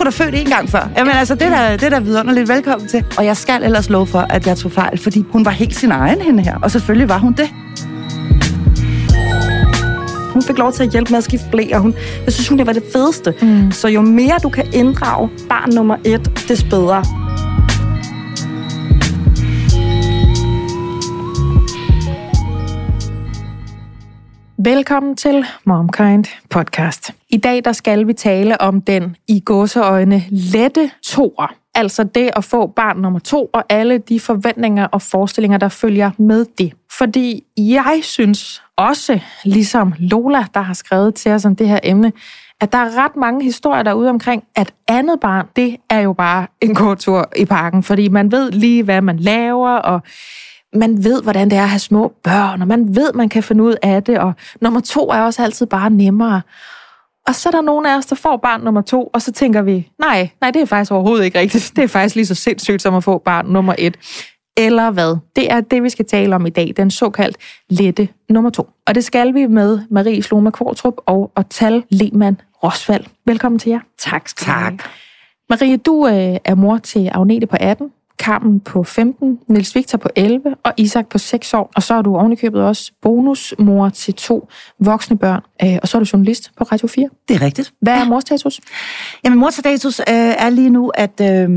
sgu da født en gang før. Jamen altså, det er da, det er da vidunderligt. Velkommen til. Og jeg skal ellers love for, at jeg tog fejl, fordi hun var helt sin egen hende her. Og selvfølgelig var hun det. Hun fik lov til at hjælpe med at skifte blæ, og hun, jeg synes, hun det var det fedeste. Mm. Så jo mere du kan inddrage barn nummer et, des bedre. Velkommen til MomKind podcast. I dag der skal vi tale om den i gåseøjne lette toer. Altså det at få barn nummer to og alle de forventninger og forestillinger, der følger med det. Fordi jeg synes også, ligesom Lola, der har skrevet til os om det her emne, at der er ret mange historier derude omkring, at andet barn, det er jo bare en god tur i parken, fordi man ved lige, hvad man laver, og man ved, hvordan det er at have små børn, og man ved, man kan finde ud af det, og nummer to er også altid bare nemmere. Og så er der nogle af os, der får barn nummer to, og så tænker vi, nej, nej, det er faktisk overhovedet ikke rigtigt. Det er faktisk lige så sindssygt som at få barn nummer et. Eller hvad? Det er det, vi skal tale om i dag, den såkaldt lette nummer to. Og det skal vi med Marie Sloma Kvartrup og Otal Lehmann Rosvald. Velkommen til jer. Tak skal Tak. Marie, du øh, er mor til Agnete på 18, Carmen på 15, Niels Victor på 11 og Isak på 6 år. Og så er du ovenikøbet også bonusmor til to voksne børn. Øh, og så er du journalist på Radio 4. Det er rigtigt. Hvad er morstatus? Jamen, morstatus øh, er lige nu, at øh,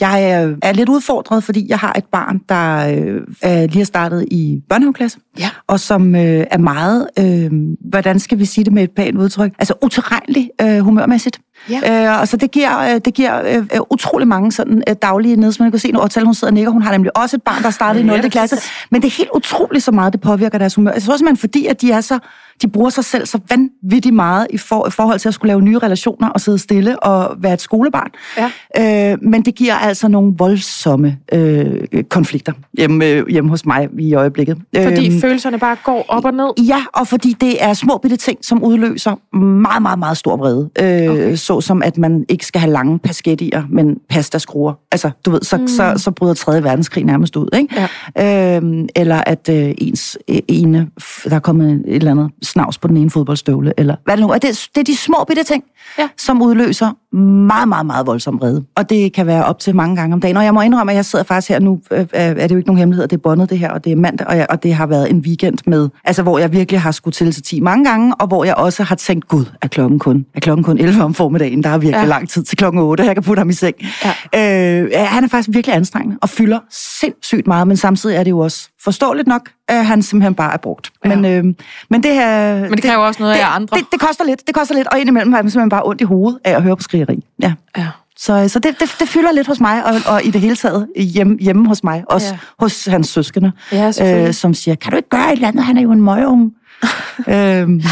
jeg er, er lidt udfordret, fordi jeg har et barn, der øh, er lige er startet i børnehaveklasse, Ja. og som øh, er meget, øh, hvordan skal vi sige det med et pænt udtryk, altså utilregnelig øh, humørmæssigt. Ja. Øh, og så det giver, øh, det giver øh, øh, utrolig mange sådan, øh, daglige ned, som man kan se, nu Ortal, hun sidder og nikker, hun har nemlig også et barn, der er startet i 0. klasse, men det er helt utroligt så meget, det påvirker deres humør. Jeg tror simpelthen, fordi at de er så de bruger sig selv så vanvittigt meget i, for, i forhold til at skulle lave nye relationer og sidde stille og være et skolebarn. Ja. Øh, men det giver altså nogle voldsomme øh, konflikter hjemme, øh, hjemme hos mig i øjeblikket. Fordi Øhm, følelserne bare går op og ned. Ja, og fordi det er små bitte ting, som udløser meget, meget, meget stor vrede. Øh, okay. Så som at man ikke skal have lange paskettier, men pastaskruer. Altså, du ved, så, mm. så, så bryder 3. verdenskrig nærmest ud, ikke? Ja. Øhm, eller at øh, ens øh, ene, der er kommet et eller andet snavs på den ene fodboldstøvle, eller hvad det nu er. Det, det er de små bitte ting, Ja. som udløser meget, meget, meget voldsom vrede. Og det kan være op til mange gange om dagen. Og jeg må indrømme, at jeg sidder faktisk her nu, øh, er det jo ikke nogen hemmelighed, det er bondet det her, og det er mandag, og, jeg, og det har været en weekend med, altså hvor jeg virkelig har skulle til til 10 mange gange, og hvor jeg også har tænkt, gud, er klokken kun, er klokken kun 11 om formiddagen, der er virkelig Ja. lang tid til klokken 8, jeg kan putte ham i seng. Ja. Øh, han er faktisk virkelig anstrengende, og fylder sindssygt meget, men samtidig er det jo også forståeligt nok, at han simpelthen bare er brugt. Ja. Men, øh, men det her... Men det kræver også noget af det, jer andre. Det, det koster lidt, det koster lidt, og indimellem har jeg simpelthen bare ondt i hovedet af at høre på skrigeri. Ja. Ja. Så, så det, det, det fylder lidt hos mig, og, og i det hele taget hjemme, hjemme hos mig, også Ja. hos hans søskende, Ja, øh, som siger, kan du ikke gøre et eller andet, han er jo en møgeunge. øhm,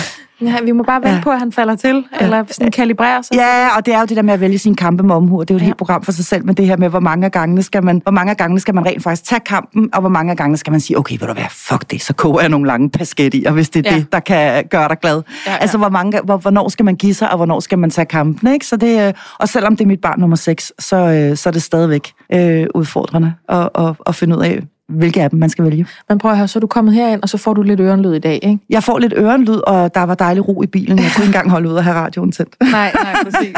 Ja, vi må bare vente ja. På, at han falder til, ja. eller sådan kalibrere sig. ja, og det er jo det der med at vælge sine kampe med omhu, det er jo et Ja. helt program for sig selv, men det her med, hvor mange af gangene skal man, hvor mange af gangene skal man rent faktisk tage kampen, og hvor mange af gangene skal man sige, okay, vil du være, fuck det, så koger jeg nogle lange og hvis det er Ja. ja. det, der kan gøre dig glad. Ja, ja. Altså, hvor mange, hvor, hvornår skal man give sig, og hvornår skal man tage kampen, ikke? Så det, øh, og selvom det er mit barn nummer 6, så, øh, så er det stadigvæk øh, udfordrende at, at, at finde ud af, hvilke af dem man skal vælge. Men prøv at høre, så er du kommet herind, og så får du lidt ørenlyd i dag, ikke? Jeg får lidt ørenlyd, og der var dejlig ro i bilen. Jeg kunne ikke engang holde ud at have radioen tændt. Nej, nej, præcis.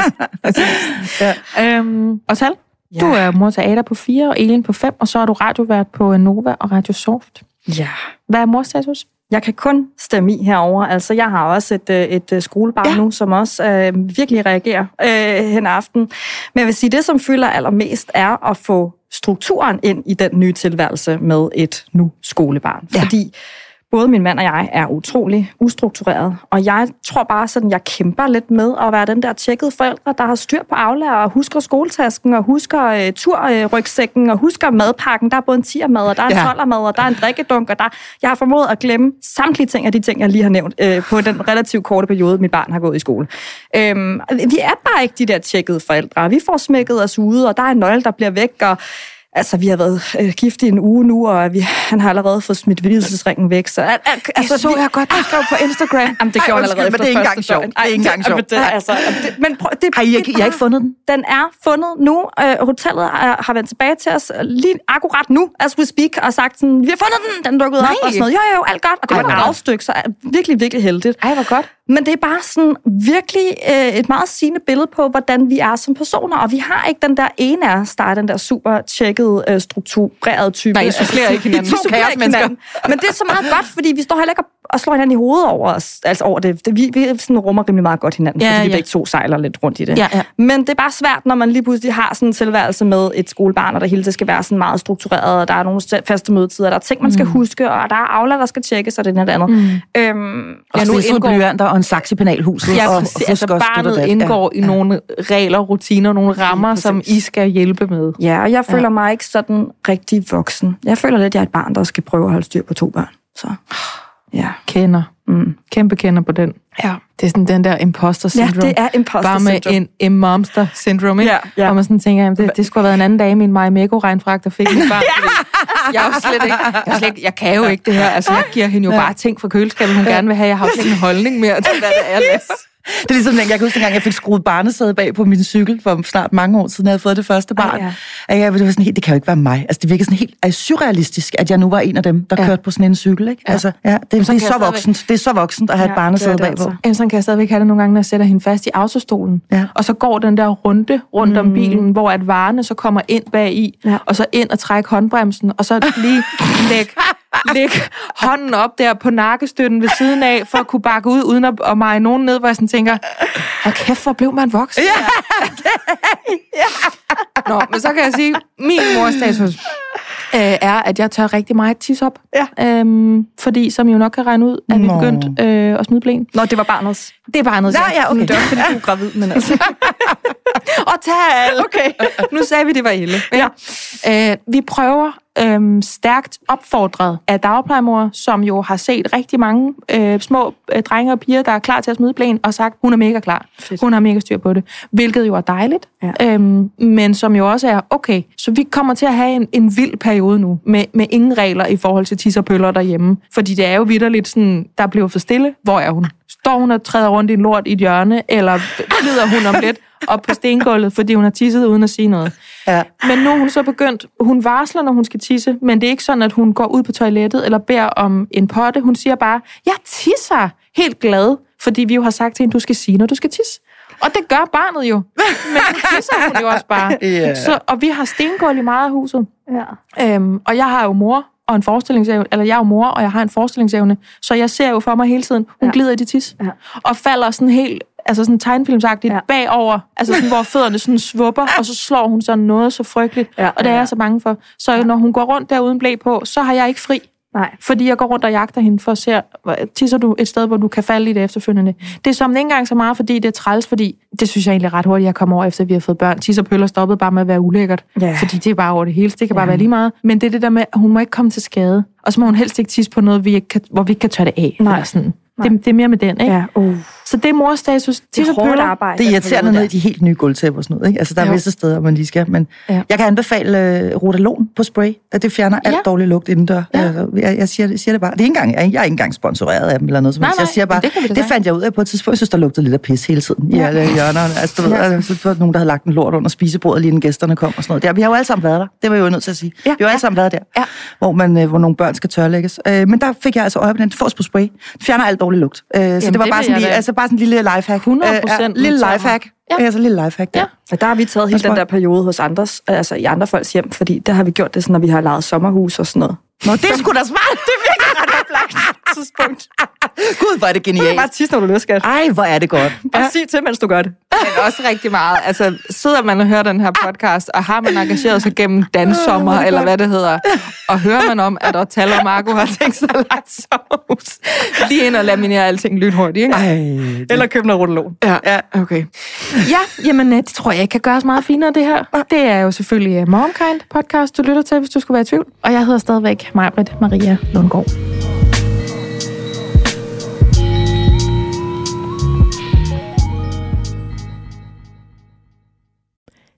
Ja. øhm, og Tal, Ja. du er mor til Ada på 4 og Elin på 5, og så er du radiovært på Nova og Radio Soft. Ja. Hvad er morstatus? Jeg kan kun stemme i herover. Altså, jeg har også et, øh, et øh, skolebarn ja. Nu, som også øh, virkelig reagerer øh, hen aften. Men jeg vil sige, det, som fylder allermest, er at få strukturen ind i den nye tilværelse med et nu skolebarn. Ja. Fordi både min mand og jeg er utrolig ustruktureret, og jeg tror bare sådan, jeg kæmper lidt med at være den der tjekkede forældre, der har styr på Aula og husker skoletasken og husker øh, turrygsækken og husker madpakken. Der er både en tiermad, og der er en Ja. tollermad, og der er en drikkedunk, og der... Jeg har formået at glemme samtlige ting af de ting, jeg lige har nævnt øh, på den relativt korte periode, mit barn har gået i skole. Øhm, vi er bare ikke de der tjekkede forældre. Vi får smækket os ude, og der er en nøgle, der bliver væk, og Altså, vi har været øh, gift i en uge nu, og vi, han har allerede fået smidt videlsesringen væk. Så, al, al, altså, så vi, jeg godt, du skrev på Instagram. Jamen, det gjorde han allerede men det er ikke engang sjovt. Det er ikke engang sjovt. det, altså, det, men prøv, det, Ej, jeg, det jeg har ikke fundet den. den er fundet nu. Øh, hotellet er, har vendt tilbage til os lige akkurat nu, as we speak, og sagt sådan, vi har fundet den, den dukkede op og sådan noget. Jo, jo, alt godt. Og det Ej, var et afstykke, så er virkelig, virkelig heldigt. Ej, hvor godt. Men det er bare sådan virkelig øh, et meget sigende billede på, hvordan vi er som personer. Og vi har ikke den der ene af os, der er den der super tjekkede, øh, strukturerede type. Nej, I supplerer ikke hinanden. Vi supplerer ikke hinanden. Men det er så meget godt, fordi vi står heller ikke og slår hinanden i hovedet over os. Altså over det. det vi, vi sådan rummer rimelig meget godt hinanden, Ja, fordi vi ja. begge to sejler lidt rundt i det. Ja, ja. Men det er bare svært, når man lige pludselig har sådan en tilværelse med et skolebarn, og der hele tiden skal være sådan meget struktureret, og der er nogle faste mødetider, der er ting, man skal huske, og der er afler, der skal tjekkes, og det ene og det andet. Mm. Øhm, Og Ja, nu indgår- blyanter og en saks i penalhuset. Ja, og, præcis. husk altså barnet indgår i nogle regler, rutiner, nogle rammer, præcis. som I skal hjælpe med. Ja, og jeg føler ja. mig ikke sådan rigtig voksen. Jeg føler lidt, at jeg er et barn, der skal prøve at holde styr på to børn. Så ja. Kender. Mm. Kæmpe kender på den. Ja. Det er sådan den der imposter Ja, syndrome. det er imposter Bare med syndrome. en, en monster syndrome, ikke? Ja, ja. Og man sådan tænker, jamen, det, det skulle have været en anden dame i en Maja Meko regnfragt, der fik mit barn. Jeg, er jo slet ikke, jeg, er slet ikke, jeg kan jo ikke det her. Altså, jeg giver hende jo bare ting fra køleskabet, hun gerne vil have. Jeg har jo ikke en holdning mere til, hvad det er, læser. Det er ligesom jeg kan huske, dengang jeg fik skruet barnesæde bag på min cykel for snart mange år siden, jeg havde fået det første barn. Ej, ja. det, var sådan helt, det kan jo ikke være mig. Altså, det virkede sådan helt surrealistisk, at jeg nu var en af dem, der Ja. kørte på sådan en cykel. Ikke? Ja. Altså, ja, det, det, er jeg så stadigvæk- voksent. Det er så voksent at have Ja, et barnesæde bagpå. altså. Jamen, sådan kan jeg stadigvæk have det nogle gange, når jeg sætter hende fast i autostolen. Ja. Og så går den der runde rundt om bilen, hvor at varerne så kommer ind bag i, Ja. og så ind og trække håndbremsen, og så lige lægge læg hånden op der på nakkestøtten ved siden af, for at kunne bakke ud, uden at, at meje nogen ned, hvor jeg sådan tænker, hold kæft, hvor blev man voksen? Ja. Nå, men så kan jeg sige, min morstatus øh, er, at jeg tør rigtig meget tisse op. Ja. Øhm, fordi, som I jo nok kan regne ud, er vi begyndt øh, at smide blæen. Nå, det var barnets. Det er bare noget, Nå, ja, okay. Det var ikke, fordi du er gravid, men altså. og tal. Okay. Nu sagde vi, det var ille. Ja. Øh, vi prøver øhm, stærkt opfordret af dagplejemor, som jo har set rigtig mange øh, små øh, drenge og piger, der er klar til at smide blæen, og sagt, hun er mega klar. Fedt. Hun har mega styr på det. Hvilket jo er dejligt. Ja. Øhm, men som jo også er, okay, så vi kommer til at have en, en vild periode nu, med, med ingen regler i forhold til tis og pøller derhjemme. Fordi det er jo vidderligt sådan, der bliver for stille. Hvor er hun? Står hun og træder rundt i en lort i et hjørne, eller glider hun om lidt op på stengulvet, fordi hun har tisset uden at sige noget? Ja. Men nu er hun så begyndt, hun varsler, når hun skal tisse, men det er ikke sådan, at hun går ud på toilettet eller beder om en potte. Hun siger bare, jeg tisser helt glad, fordi vi jo har sagt til hende, du skal sige, når du skal tisse. Og det gør barnet jo. Men så tisser hun jo også bare. Ja. Så, og vi har stengulv i meget af huset. Ja. Øhm, og jeg har jo mor og en forestillingsevne, eller jeg er jo mor, og jeg har en forestillingsevne, så jeg ser jo for mig hele tiden, hun Ja. glider i det tis, Ja. og falder sådan helt, altså sådan tegnfilmsagtigt Ja. bagover, altså sådan, hvor fødderne sådan svupper, og så slår hun sådan noget så frygteligt, Ja, og det er jeg så bange for. Så ja. når hun går rundt der uden blæ på, så har jeg ikke fri, Nej. fordi jeg går rundt og jagter hende for at se, tisser du et sted, hvor du kan falde i det efterfølgende. Det er som ikke engang så meget, fordi det er træls, fordi det synes jeg egentlig ret hurtigt, jeg kommer over, efter vi har fået børn. Tisser pøller stoppede bare med at være ulækkert, Ja. fordi det er bare over det hele. Det kan bare være lige meget. Men det er det der med, at hun må ikke komme til skade. Og så må hun helst ikke tisse på noget, vi ikke kan, hvor vi ikke kan tørre det af. Nej. Eller sådan. Det, det, er mere med den, ikke? Ja, uh. Så det er morstatus. Det er hårdt pøller. arbejde. Det er irriterende ned i de helt nye gulvtæpper og sådan noget. Ikke? Altså, der er Jo. visse steder, man lige skal. Men Ja. jeg kan anbefale uh, Rotalon på spray. At det fjerner alt Ja. dårlig lugt indendør. Ja. Uh, jeg, jeg, siger, jeg siger det bare. Det er ikke engang, jeg, er- jeg er ikke engang sponsoreret af dem eller noget som Nej, helst. nej, Jeg siger bare, det det gøre. fandt jeg ud af på et tidspunkt. Jeg synes, der lugtede lidt af pis hele tiden i Ja. alle hjørnerne. Altså, du ved, Ja. altså, der var nogen, der havde lagt en lort under spisebordet, lige inden gæsterne kom og sådan noget. Der, vi har jo alle sammen været der. Det var jeg jo nødt til at sige. Ja. Vi har jo alle sammen været der, Ja. hvor, man, øh, hvor nogle børn skal tørlægges. Øh, men der fik jeg altså øje på den. Fås på spray. Det fjerner alt dårlig lugt. Øh, så det var det bare sådan, lige, altså, bare sådan en lille lifehack. 100% Øh, ja, lille lifehack. Ja. Altså, lille lifehack der. Ja. Og der har vi taget hele den der periode hos andres, altså i andre folks hjem, fordi der har vi gjort det sådan, når vi har lejet sommerhus og sådan noget. Nå, det er sgu da smart. Det er virkelig ret oplagt. Tidspunkt. Gud, hvor er det Bare genialt. tisse, når du løber, skat. Ej, hvor er det godt. Bare ja. sig til, mens du gør det. Men også rigtig meget. Altså, sidder man og hører den her podcast, og har man engageret sig gennem dansommer, eller hvad det hedder, og hører man om, at Otal og Marco har tænkt sig at sommerhus, lige ind og laminere alting lynhurtigt, ikke? Ej, det... Eller købe noget rotalon. Ja, ja, okay. Ja, jamen øh, det tror jeg ikke kan gøres meget finere, det her. Det er jo selvfølgelig uh, Momkind podcast, du lytter til, hvis du skulle være i tvivl. Og jeg hedder stadigvæk Majbrit Maria Lundgaard.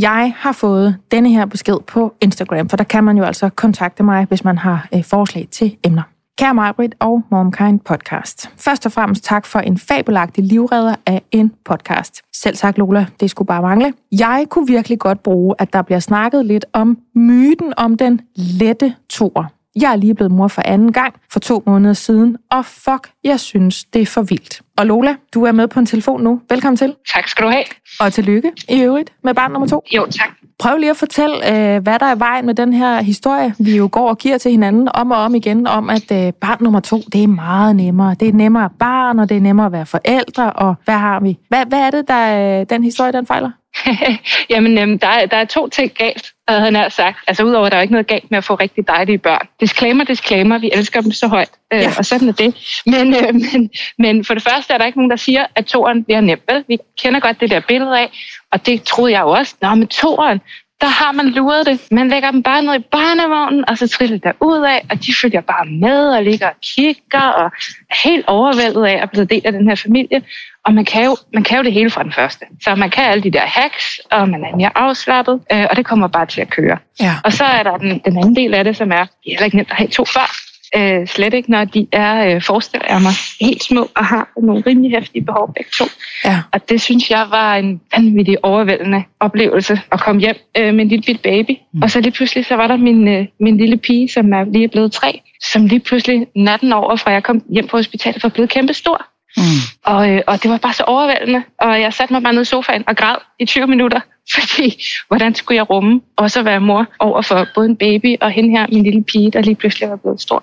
Jeg har fået denne her besked på Instagram, for der kan man jo altså kontakte mig, hvis man har øh, forslag til emner. Kære Majbrit og Momkind Podcast. Først og fremmest tak for en fabelagtig livredder af en podcast. Selv tak, Lola. Det skulle bare mangle. Jeg kunne virkelig godt bruge, at der bliver snakket lidt om myten om den lette tor. Jeg er lige blevet mor for anden gang for to måneder siden, og fuck, jeg synes, det er for vildt. Og Lola, du er med på en telefon nu. Velkommen til. Tak skal du have. Og tillykke i øvrigt med barn nummer to. Jo, tak. Prøv lige at fortælle, øh, hvad der er vejen med den her historie, vi jo går og giver til hinanden om og om igen, om at øh, barn nummer to, det er meget nemmere. Det er nemmere barn, og det er nemmere at være forældre, og hvad har vi? Hvad, hvad er det, der øh, den historie, den fejler? Jamen, øhm, der, er, der er to ting galt, havde han nær sagt. Altså, udover at der er ikke noget galt med at få rigtig dejlige børn. Disclaimer, disclaimer, vi elsker dem så højt, øh, ja. og sådan er det. Men, øh, men, men for det første er der ikke nogen, der siger, at toren bliver nem. Vel? Vi kender godt det der billede af, og det troede jeg jo også. Nå, men toren, der har man luret det. Man lægger dem bare ned i barnevognen, og så triller der ud af, og de følger bare med og ligger og kigger og er helt overvældet af at blive del af den her familie. Og man kan, jo, man kan jo det hele fra den første. Så man kan alle de der hacks, og man er mere afslappet, øh, og det kommer bare til at køre. Ja. Og så er der den, den anden del af det, som er, det er heller ikke nemt at have to børn. Øh, slet ikke, når de er, øh, forestiller jeg mig, helt små og har nogle rimelig hæftige behov begge to. Ja. Og det synes jeg var en vanvittig overvældende oplevelse at komme hjem øh, med en lille bit baby. Mm. Og så lige pludselig, så var der min, øh, min lille pige, som er lige blevet tre, som lige pludselig natten over, fra jeg kom hjem på hospitalet, var blevet kæmpe stor. Mm. Og, øh, og det var bare så overvældende. Og jeg satte mig bare ned i sofaen og græd i 20 minutter, fordi hvordan skulle jeg rumme også at være mor over for både en baby og hende her, min lille pige, der lige pludselig var blevet stor.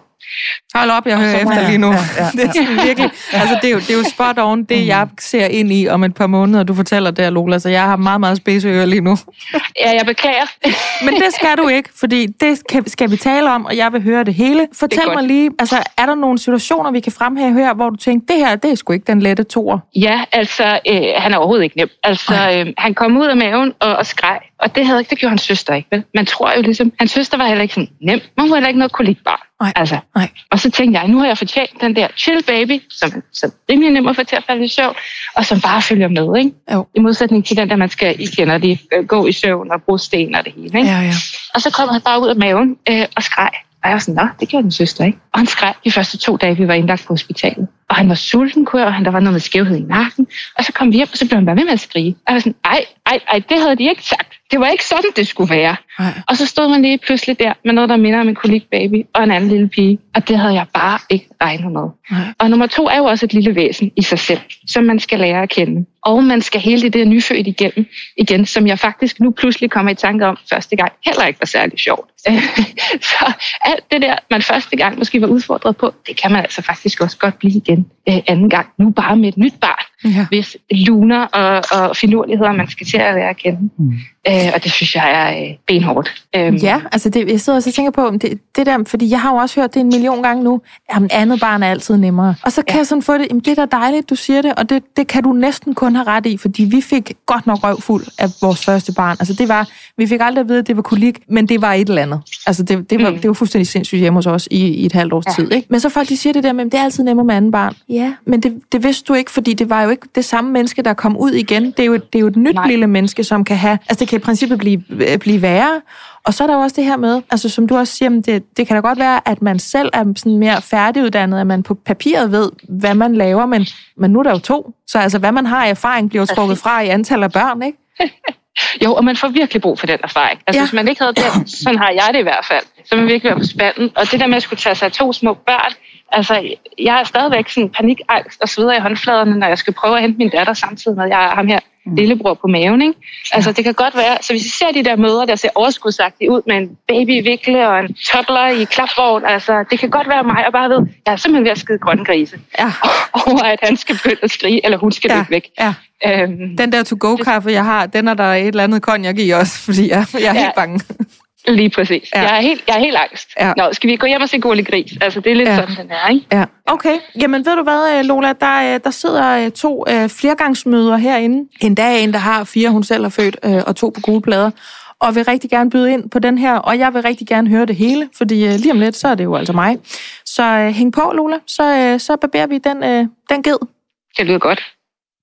Hold op, jeg hører efter lige nu. Ja, ja, ja. Det er sådan virkelig, altså det er, jo, det er jo spot on det, jeg ser ind i om et par måneder, du fortæller det, Lola, så jeg har meget, meget spidse lige nu. Ja, jeg beklager. Men det skal du ikke, fordi det skal, skal vi tale om, og jeg vil høre det hele. Fortæl det mig lige, altså er der nogle situationer, vi kan fremhæve her, hvor du tænker, det her, det er sgu ikke den lette tor? Ja, altså, øh, han er overhovedet ikke nem. Altså, øh, han kom ud af maven og, og skreg, og det, havde, det gjorde hans søster ikke, vel? Man tror jo ligesom, hans søster var heller ikke sådan nem. Man var heller ikke noget kolikbarn. Nej, altså. nej. Og så tænkte jeg, nu har jeg fortjent den der chill baby, som, som rimelig nem at få til at falde i søvn, og som bare følger med, ikke? Jo. I modsætning til den, der man skal, I kender de, øh, gå i søvn og bruge sten og det hele, ikke? Ja, ja. Og så kom han bare ud af maven øh, og skreg. Og jeg var sådan, nå, det gjorde den søster, ikke? Og han skreg de første to dage, vi var indlagt på hospitalet. Og han var sulten, kunne jeg, og han, der var noget med skævhed i nakken. Og så kom vi hjem, og så blev han bare ved med at skrige. Og jeg var sådan, ej, ej, ej, det havde de ikke sagt. Det var ikke sådan, det skulle være. Nej. Og så stod man lige pludselig der med noget, der minder om en kolikbaby og en anden lille pige. Og det havde jeg bare ikke regnet med. Nej. Og nummer to er jo også et lille væsen i sig selv, som man skal lære at kende. Og man skal hele det der nyfødt igennem igen, som jeg faktisk nu pludselig kommer i tanke om første gang, heller ikke var særlig sjovt. så alt det der, man første gang måske var udfordret på, det kan man altså faktisk også godt blive igen øh, anden gang. Nu bare med et nyt barn, Ja. hvis luner og, og finurligheder, man skal til at lære at kende. Mm. Øh, og det synes jeg er øh, benhårdt. Øhm, Ja, altså det, jeg sidder også og tænker på, om det, det der, fordi jeg har jo også hørt det en million gange nu, jamen andet barn er altid nemmere. Og så kan ja. Jeg sådan få det, jamen det er da dejligt, du siger det, og det, det kan du næsten kun have ret i, fordi vi fik godt nok røvfuld af vores første barn. Altså det var, vi fik aldrig at vide, at det var kolik, men det var et eller andet. Altså det, det, var, mm. Det var fuldstændig sindssygt hjemme hos os i, i et halvt års ja. Tid. Ikke? Men så folk de siger det der at det er altid nemmere med anden barn. Ja, men det, det vidste du ikke, fordi det var jo ikke det samme menneske, der kom ud igen. Det er jo, det er jo et nyt Nej. Lille menneske, som kan have, altså det kan i princippet blive, øh, blive værre. Og så er der jo også det her med, altså som du også siger, det, det kan da godt være, at man selv er sådan mere færdiguddannet, at man på papiret ved, hvad man laver, men, men nu er der jo to. Så altså, hvad man har af erfaring, bliver jo trukket fra i antal af børn, ikke? Jo, og man får virkelig brug for den erfaring. Altså, Ja. hvis man ikke havde den, sådan har jeg det i hvert fald, så vil man virkelig være på spanden. Og det der med at skulle tage sig af to små børn, altså, jeg er stadigvæk sådan panikangst og sveder i håndfladerne, når jeg skal prøve at hente min datter samtidig med, at jeg har ham her lillebror på maven. Ikke? Altså, det kan godt være, så hvis I ser de der møder, der ser overskudsagtige ud med en baby i vikle og en toddler i klapvogn, altså, det kan godt være mig, og bare ved, jeg er simpelthen ved at skide grønne grise. Ja. Over at han skal begynde at skrige, eller hun skal Ja, løbe væk. ja. Øhm, Den der to-go-kaffe, jeg har, den er der et eller andet konjak i også, fordi jeg, jeg er Ja. helt bange. Lige præcis. Ja. Jeg, er helt, jeg er helt angst. Ja. Nå, skal vi gå hjem og se Gurli Gris? Altså, det er lidt Ja. sådan, den er, ikke? Ja. Okay, jamen ved du hvad, øh, Lola, der, øh, der sidder øh, to øh, flergangsmøder herinde. En dag en, der har fire, hun selv har født, øh, og to på gule plader. Og vil rigtig gerne byde ind på den her, og jeg vil rigtig gerne høre det hele, fordi øh, lige om lidt, så er det jo altså mig. Så øh, hæng på, Lola, så, øh, så barberer vi den, øh, den ged. Det lyder godt.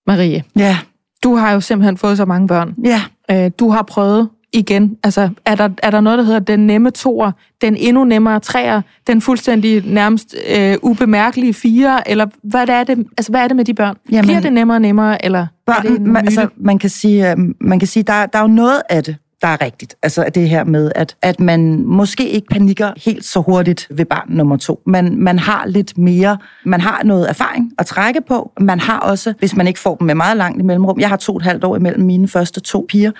Marie, Ja, du har jo simpelthen fået så mange børn. ja. Øh, du har prøvet igen, altså er der, er der noget, der hedder den nemme toer, den endnu nemmere treer, den fuldstændig nærmest øh, ubemærkelige fire, eller hvad er det, altså, hvad er det med de børn? Jamen, Bliver det nemmere og nemmere, eller er det Børn, man, altså, man kan sige, øh, man kan sige der, der er jo noget af det, der er rigtigt. Altså det her med, at, at man måske ikke panikker helt så hurtigt ved barn nummer to. Man, man har lidt mere, man har noget erfaring at trække på. Man har også, hvis man ikke får dem med meget langt i mellemrum, jeg har to og et halvt år imellem mine første to piger,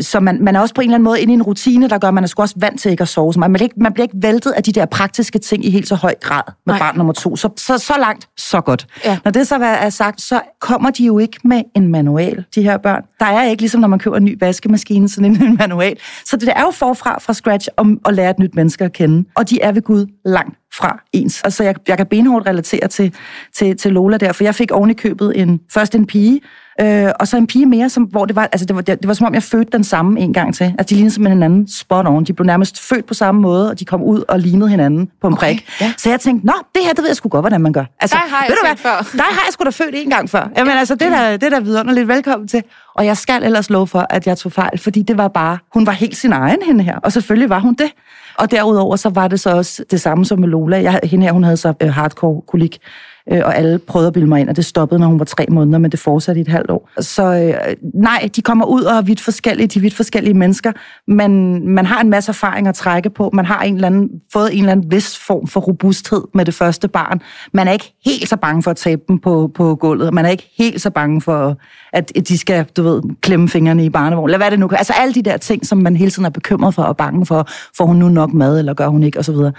så man, man er også på en eller anden måde inde i en rutine, der gør, at man er sgu også vant til ikke at sove så meget. Man bliver ikke, man bliver ikke væltet af de der praktiske ting i helt så høj grad med Nej. Barn nummer to. Så, så, så langt, så godt. Ja. Når det så er sagt, så kommer de jo ikke med en manual, de her børn. Der er ikke ligesom, når man køber en ny vaskemaskine, sådan en, en manual. Så det er jo forfra fra scratch om at lære et nyt menneske at kende. Og de er ved Gud langt fra ens. Altså, jeg, jeg kan benhårdt relatere til, til, til Lola der, for jeg fik oven i købet en, først en pige, øh, og så en pige mere, som, hvor det var, altså det var, det, det var som om, jeg fødte den samme en gang til. Altså, de lignede simpelthen hinanden spot on. De blev nærmest født på samme måde, og de kom ud og lignede hinanden på en prik. ja. Så jeg tænkte, nå, det her, det ved jeg sgu godt, hvordan man gør. Altså, Dig har jeg ved du hvad? før. Dig har jeg sgu da født en gang før. Jamen altså, det er da, det er da vidunderligt. Velkommen til. Og jeg skal ellers love for, at jeg tog fejl, fordi det var bare, hun var helt sin egen, hende her. Og selvfølgelig var hun det. Og derudover så var det så også det samme som med Lola. Jeg, hende her, hun havde så øh, hardcore kolik. Øh, og alle prøvede at bilde mig ind, og det stoppede, når hun var tre måneder, men det fortsatte i et halvt år. Så øh, nej, de kommer ud og er vidt forskellige, de er vidt forskellige mennesker, men man har en masse erfaring at trække på. Man har en eller anden, fået en eller anden vis form for robusthed med det første barn. Man er ikke helt så bange for at tabe dem på, på gulvet. Man er ikke helt så bange for, at de skal, du ved, klemme fingrene i barnevognen, eller hvad det nu kan. Altså alle de der ting, som man hele tiden er bekymret for og bange for. Får hun nu nok mad, eller gør hun ikke, og så videre.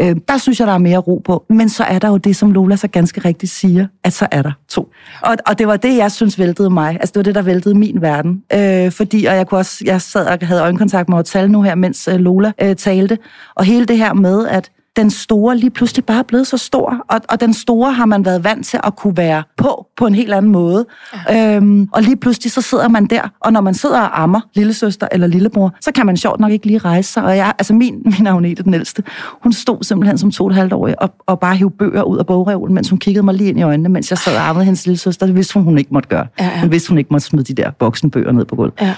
Øh, der synes jeg, der er mere ro på. Men så er der jo det, som Lola så ganske rigtigt siger, at så er der to. Og, og det var det, jeg synes væltede mig. Altså det var det, der væltede min verden. Øh, fordi, og jeg, kunne også, jeg sad og havde øjenkontakt med Tal nu her, mens øh, Lola øh, talte. Og hele det her med, at den store lige pludselig bare er blevet så stor, og, og den store har man været vant til at kunne være på, på en helt anden måde. Ja. Øhm, og lige pludselig så sidder man der, og når man sidder og ammer lillesøster eller lillebror, så kan man sjovt nok ikke lige rejse sig. Og jeg, altså min, min Agnete, den ældste, hun stod simpelthen som to og et halvt år og, og bare hævde bøger ud af bogreolen, mens hun kiggede mig lige ind i øjnene, mens jeg sad og ammede hendes lillesøster. Det vidste hun, hun ikke måtte gøre. Ja, ja. Hun vidste, hun ikke måtte smide de der voksenbøger ned på gulvet. Ja.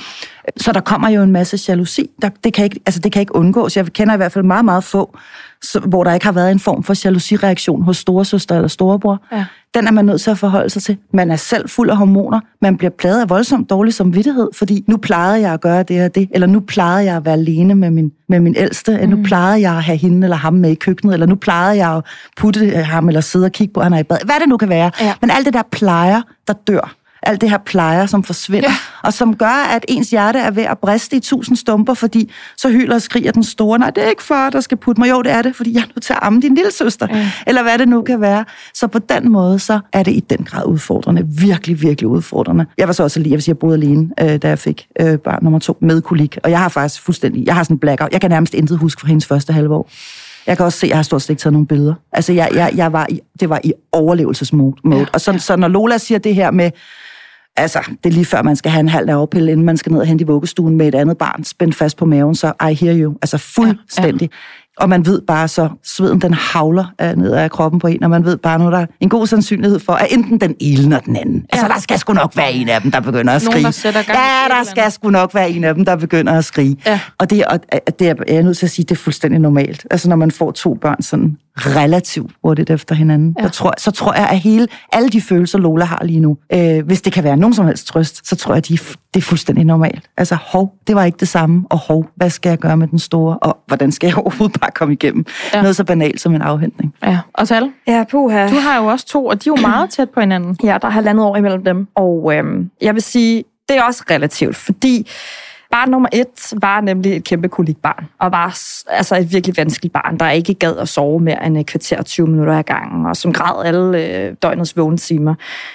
Så der kommer jo en masse jalousi. Der, det, kan ikke, altså det kan ikke undgås. Jeg kender i hvert fald meget, meget få, så, hvor der ikke har været en form for jalousireaktion hos storesøster eller storebror. Ja. Den er man nødt til at forholde sig til. Man er selv fuld af hormoner. Man bliver plaget af voldsomt dårlig samvittighed, fordi nu plejede jeg at gøre det og det, eller nu plejede jeg at være alene med min, med min ældste, mm. nu plejede jeg at have hende eller ham med i køkkenet, eller nu plejede jeg at putte ham eller sidde og kigge på, at han er i bad. Hvad det nu kan være. Ja. Men alt det der plejer, der dør. Alt det her plejer, som forsvinder, Ja. og som gør, at ens hjerte er ved at briste i tusind stumper, fordi så hyler og skriger den store, nej, det er ikke far, der skal putte mig. Jo, det er det, fordi jeg er nødt til at amme din lille søster, Ja. eller hvad det nu kan være. Så på den måde, så er det i den grad udfordrende. Virkelig, virkelig udfordrende. Jeg var så også lige, jeg vil sige, jeg boede alene, øh, da jeg fik øh, barn nummer to med kolik, og jeg har faktisk fuldstændig, jeg har sådan en blackout. Jeg kan nærmest intet huske fra hendes første halve år. Jeg kan også se, at jeg har stort set ikke taget nogle billeder. Altså, jeg, jeg, jeg var i, det var i overlevelsesmode. Ja, Ja, og så, så når Lola siger det her med, altså, det er lige før, man skal have en halv nervepille, inden man skal ned og hente i vuggestuen med et andet barn spændt fast på maven, så I hear you. Altså fuldstændig. Ja, ja. Og man ved bare så, sveden den havler øh, ned ad kroppen på en, og man ved bare, nu er der en god sandsynlighed for, at enten den ene eller den anden. Ja. Altså, der skal sgu nok være en af dem, der begynder at Nogen, skrige. der sætter gang ja, der skal sgu nok være en af dem, der begynder at skrige. Ja. Og det, og, at det er jeg er nødt til at sige, det er fuldstændig normalt. Altså, når man får to børn sådan relativt hurtigt efter hinanden. Ja. Ja. tror, så tror jeg, at hele, alle de følelser, Lola har lige nu, øh, hvis det kan være nogen som helst trøst, så tror jeg, at de, det er fuldstændig normalt. Altså, hov, det var ikke det samme, og hov, hvad skal jeg gøre med den store, og hvordan skal jeg overhovedet bare komme igennem? Ja. Noget så banalt som en afhentning. Ja. Og Tal, Ja, puha. du har jo også to, og de er jo meget tæt på hinanden. Ja, der er halvandet år imellem dem. Og øhm, jeg vil sige, det er også relativt, fordi barn nummer et var nemlig et kæmpe kolikbarn, og var altså et virkelig vanskeligt barn, der ikke gad at sove mere end et kvarter og 20 minutter ad gangen, og som græd alle øh, døgnets vågne timer.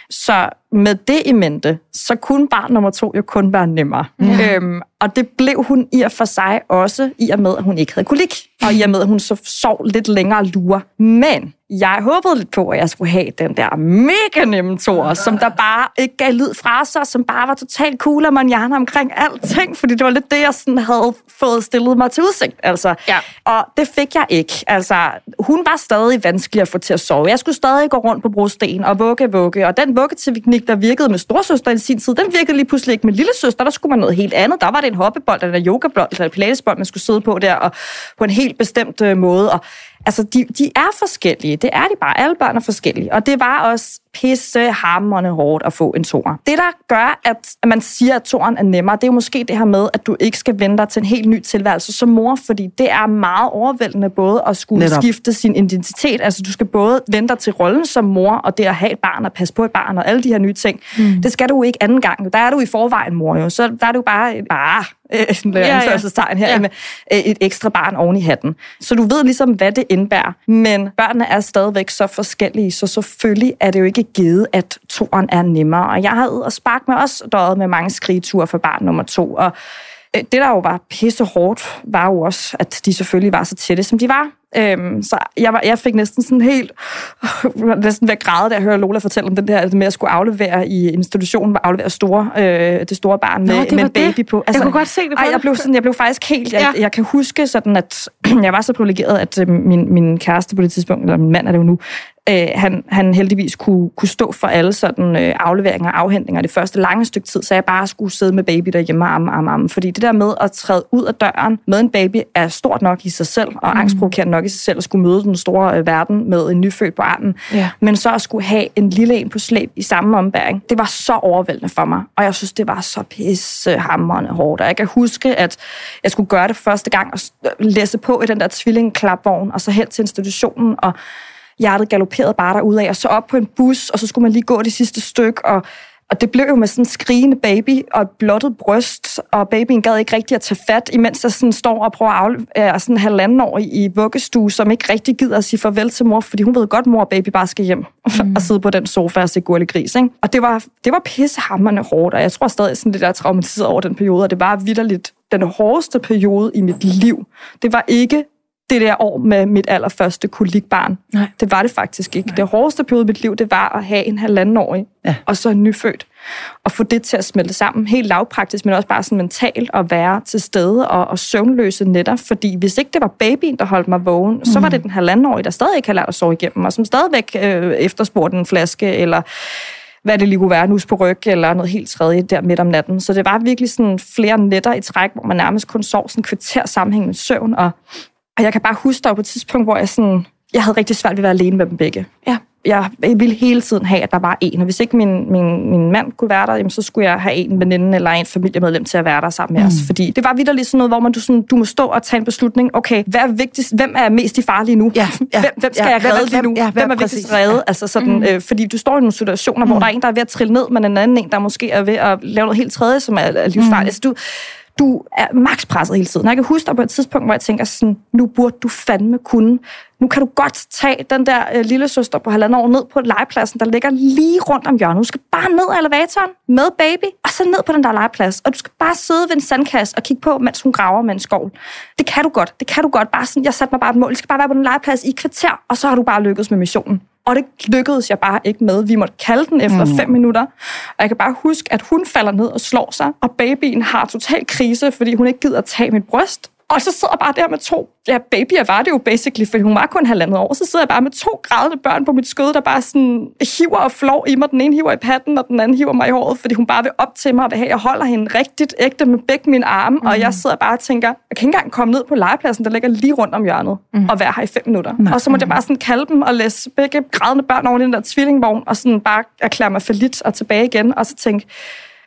Så med det i mente, så kunne barn nummer to jo kun være nemmere. Ja. Øhm, og det blev hun i og for sig også, i og med, at hun ikke havde kolik, og i og med, at hun så sov lidt længere lure. Men jeg håbede lidt på, at jeg skulle have den der mega nemme tor, som der bare ikke gav lyd fra sig, som bare var totalt cool af manjana omkring alting, fordi det var lidt det, jeg sådan havde fået stillet mig til udsigt. Altså. Ja. Og det fik jeg ikke. Altså, hun var stadig vanskelig at få til at sove. Jeg skulle stadig gå rundt på brosten og vugge, vugge. Og den vuggeteknik, der virkede med storsøster i sin tid, den virkede lige pludselig ikke med lille søster. Der skulle man noget helt andet. Der var det en hoppebold, eller en yogabold, eller en pilatesbold, man skulle sidde på der, og på en helt bestemt øh, måde. Og Altså, de, de er forskellige. Det er de bare. Alle børn er forskellige. Og det var også pissehammerende hårdt at få en toer. Det, der gør, at man siger, at toeren er nemmere, det er jo måske det her med, at du ikke skal vente dig til en helt ny tilværelse som mor, fordi det er meget overvældende både at skulle Netop. skifte sin identitet. Altså, du skal både vente dig til rollen som mor, og det at have et barn og passe på et barn og alle de her nye ting. Mm. Det skal du jo ikke anden gang. Der er du i forvejen mor jo. Så der er du bare, bare øh, sådan ja. ja, anførselstegn her, Ja. ja. med øh, et ekstra barn oven i hatten. Så du ved ligesom, hvad det indebærer. Men børnene er stadigvæk så forskellige, så selvfølgelig er det jo ikke givet, at toren er nemmere. Og jeg havde og spark med også døjet med mange skrigeture for barn nummer to. Og øh, det, der jo var pisse hårdt, var jo også, at de selvfølgelig var så tætte, som de var. Øhm, så jeg, var, jeg fik næsten sådan helt, næsten ved at græde, da jeg hørte Lola fortælle om den der med at skulle aflevere i institutionen, aflevere store, øh, det store barn med, Nå, med baby det. på. Altså, Jeg kunne godt se det på ej, jeg blev, sådan, jeg blev faktisk helt, jeg, ja. jeg kan huske sådan, at jeg var så privilegeret, at øh, min, min kæreste på det tidspunkt, eller min mand er det jo nu, øh, han, han heldigvis kunne, kunne stå for alle sådan øh, afleveringer og afhentninger det første lange stykke tid, så jeg bare skulle sidde med baby derhjemme og amme, amme, amme. Fordi det der med at træde ud af døren med en baby er stort nok i sig selv, og mm. angstprovokerende nok i sig selv at skulle møde den store øh, verden med en nyfødt på armen. Ja. Men så at skulle have en lille en på slæb i samme ombæring, det var så overvældende for mig. Og jeg synes, det var så pissehammerende hårdt. Og jeg kan huske, at jeg skulle gøre det første gang og læse på i den der tvillingklapvogn, og så hen til institutionen, og hjertet galopperede bare derudad, og så op på en bus, og så skulle man lige gå det sidste stykke, og og det blev jo med sådan en skrigende baby og et blottet bryst, og babyen gad ikke rigtig at tage fat, imens jeg sådan står og prøver at aflevere sådan en halvanden år i, i vuggestue, som ikke rigtig gider at sige farvel til mor, fordi hun ved godt, mor og baby bare skal hjem mm. og sidde på den sofa og se gurlig gris. Ikke? Og det var, det var pissehammerende hårdt, og jeg tror stadig sådan lidt, der er traumatiseret over den periode, og det var vidderligt den hårdeste periode i mit liv. Det var ikke det der år med mit allerførste kolikbarn. Nej. Det var det faktisk ikke. Det hårdeste periode i mit liv, det var at have en halvandenårig, Ja. og så en nyfødt. Og få det til at smelte sammen, helt lavpraktisk, men også bare sådan mentalt at være til stede og, og søvnløse netter. Fordi hvis ikke det var babyen, der holdt mig vågen, mm. så var det den halvandenårige, der stadig ikke havde lært at sove igennem, og som stadigvæk øh, efterspurgte en flaske, eller hvad det lige kunne være, nus på ryg, eller noget helt tredje der midt om natten. Så det var virkelig sådan flere nætter i træk, hvor man nærmest kun sov sådan kvarter sammenhængende søvn, og og jeg kan bare huske, der var på et tidspunkt, hvor jeg sådan, jeg havde rigtig svært ved at være alene med dem begge. Ja. Jeg ville hele tiden have, at der var en, og hvis ikke min, min, min mand kunne være der, jamen, så skulle jeg have en veninde eller en familiemedlem til at være der sammen med mm. os. Fordi det var vidderligt sådan noget, hvor man, du, sådan, du må stå og tage en beslutning. Okay, hvad er vigtigst? Hvem er mest i fare lige nu? Ja, ja, hvem, hvem skal ja, jeg hvem redde lige nu? hvem- ja, hvem- hvem er vigtigst præcis, at redde? ja. Altså sådan, mm. øh, fordi du står i nogle situationer, hvor der er en, der er ved at trille ned, men en anden en, der måske er ved at lave noget helt tredje, som er, er livsfarligt. Mm. Altså, du, du er makspresset hele tiden. Og Jeg kan huske dig på et tidspunkt, hvor jeg tænker sådan, nu burde du fandme kunne. Nu kan du godt tage den der øh, lille søster på halvandet år ned på legepladsen, der ligger lige rundt om hjørnet. Du skal bare ned af elevatoren med baby, og så ned på den der legeplads. Og du skal bare sidde ved en sandkasse og kigge på, mens hun graver med en skovl. Det kan du godt. Det kan du godt. Bare sådan, jeg satte mig bare et mål. Jeg skal bare være på den legeplads i et kvarter, og så har du bare lykkedes med missionen. Og det lykkedes jeg bare ikke med. Vi måtte kalde den efter mm. fem minutter. Og jeg kan bare huske, at hun falder ned og slår sig, og babyen har total krise, fordi hun ikke gider at tage mit bryst. Og så sidder jeg bare der med to, ja, babyer var det jo basically, for hun var kun halvandet år, så sidder jeg bare med to grædende børn på mit skød, der bare sådan hiver og flår i mig. Den ene hiver i patten, og den anden hiver mig i håret, fordi hun bare vil op til mig og vil have, jeg holder hende rigtigt ægte med begge mine arme, mm. og jeg sidder bare og tænker, jeg kan ikke engang komme ned på legepladsen, der ligger lige rundt om hjørnet, mm. og være her i fem minutter. Nej. Og så må jeg bare sådan kalde dem og læse begge grædende børn over den der tvillingvogn, og sådan bare erklære mig for lidt og tilbage igen, og så tænke,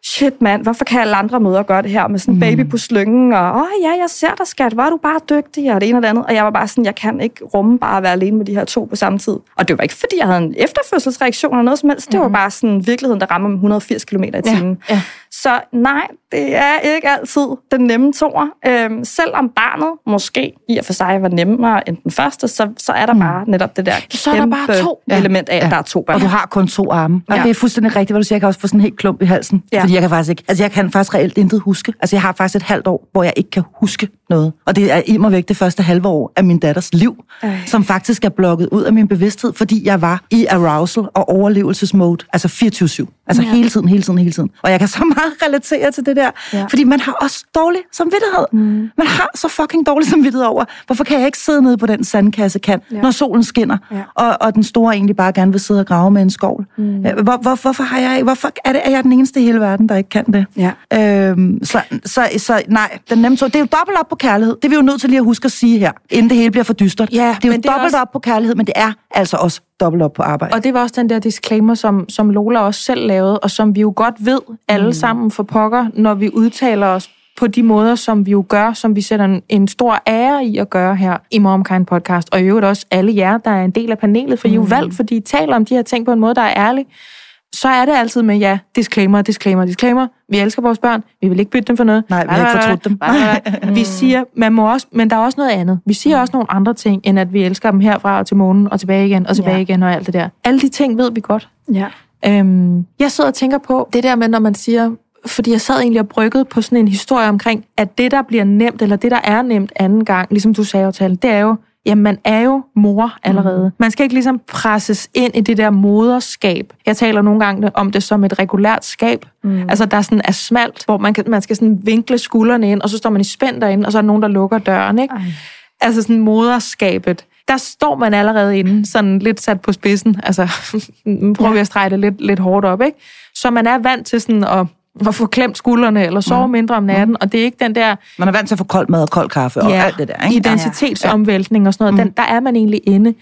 shit mand, hvorfor kan alle andre møder gøre det her med sådan en baby på slyngen, og åh ja, jeg ser dig skat, hvor er du bare dygtig, og det ene og det andet. Og jeg var bare sådan, jeg kan ikke rumme bare at være alene med de her to på samme tid. Og det var ikke, fordi jeg havde en efterfødselsreaktion eller noget som helst. Det var bare sådan virkeligheden, der rammer med 180 km i timen. Ja, ja. Så nej, det er ikke altid den nemme tor. Øhm, selvom barnet måske i og for sig var nemmere end den første, så, så er der mm. bare netop det der så er der bare to. element af, ja. at der er to børn. Og du har kun to arme. Og ja. det er fuldstændig rigtigt, hvad du siger. Jeg kan også få sådan en helt klump i halsen. Ja. Fordi jeg kan faktisk ikke, altså jeg kan faktisk reelt intet huske. Altså jeg har faktisk et halvt år, hvor jeg ikke kan huske noget. Og det er i mig væk det første halve år af min datters liv, Ej. som faktisk er blokket ud af min bevidsthed, fordi jeg var i arousal og overlevelsesmode, altså 24-7. Altså ja. hele tiden, hele tiden, hele tiden. Og jeg kan så meget relatere til det der, ja. fordi man har også dårlig samvittighed. Mm. Man har så fucking dårlig samvittighed over, hvorfor kan jeg ikke sidde nede på den sandkasse kan, ja. når solen skinner, ja. og, og den store egentlig bare gerne vil sidde og grave med en skovl. Mm. Hvor, hvor, hvorfor har jeg hvorfor er, det, er jeg den eneste i hele verden, der ikke kan det? Ja. Øhm, så, så, så nej, den nemme det er jo dobbelt op på kærlighed. Det er vi jo nødt til lige at huske at sige her, inden det hele bliver for dystert. Ja, det er jo dobbelt også... op på kærlighed, men det er altså også dobbelt op på arbejde. Og det var også den der disclaimer, som, som Lola også selv lavede, og som vi jo godt ved alle mm. sammen for pokker, når vi udtaler os på de måder, som vi jo gør, som vi sætter en, en stor ære i at gøre her i Momkind Podcast. Og i øvrigt også alle jer, der er en del af panelet, for mm. I er jo mm. valgt, fordi I taler om de her ting på en måde, der er ærlig så er det altid med, ja, disclaimer, disclaimer, disclaimer. Vi elsker vores børn. Vi vil ikke bytte dem for noget. Nej, vi har ikke fortrudt dem. vi siger, man må også, men der er også noget andet. Vi siger også nogle andre ting, end at vi elsker dem herfra og til månen, og tilbage igen, og tilbage ja. igen, og alt det der. Alle de ting ved vi godt. Ja. Øhm, jeg sidder og tænker på det der med, når man siger, fordi jeg sad egentlig og bryggede på sådan en historie omkring, at det, der bliver nemt, eller det, der er nemt anden gang, ligesom du sagde, Tal, det er jo, jamen man er jo mor allerede. Mm. Man skal ikke ligesom presses ind i det der moderskab. Jeg taler nogle gange om det som et regulært skab. Mm. Altså der sådan er smalt, hvor man, kan, man skal sådan vinkle skuldrene ind, og så står man i spænd derinde, og så er der nogen, der lukker døren. Ikke? Ej. Altså sådan moderskabet der står man allerede inde, sådan lidt sat på spidsen. Altså, prøver vi at strege det lidt, lidt hårdt op, ikke? Så man er vant til sådan at at få klemt skuldrene, eller sove mm. mindre om natten, mm. og det er ikke den der... Man er vant til at få kold mad og kold kaffe ja, og alt det der, ikke? identitetsomvæltning og sådan noget, mm. den, der er man egentlig inde.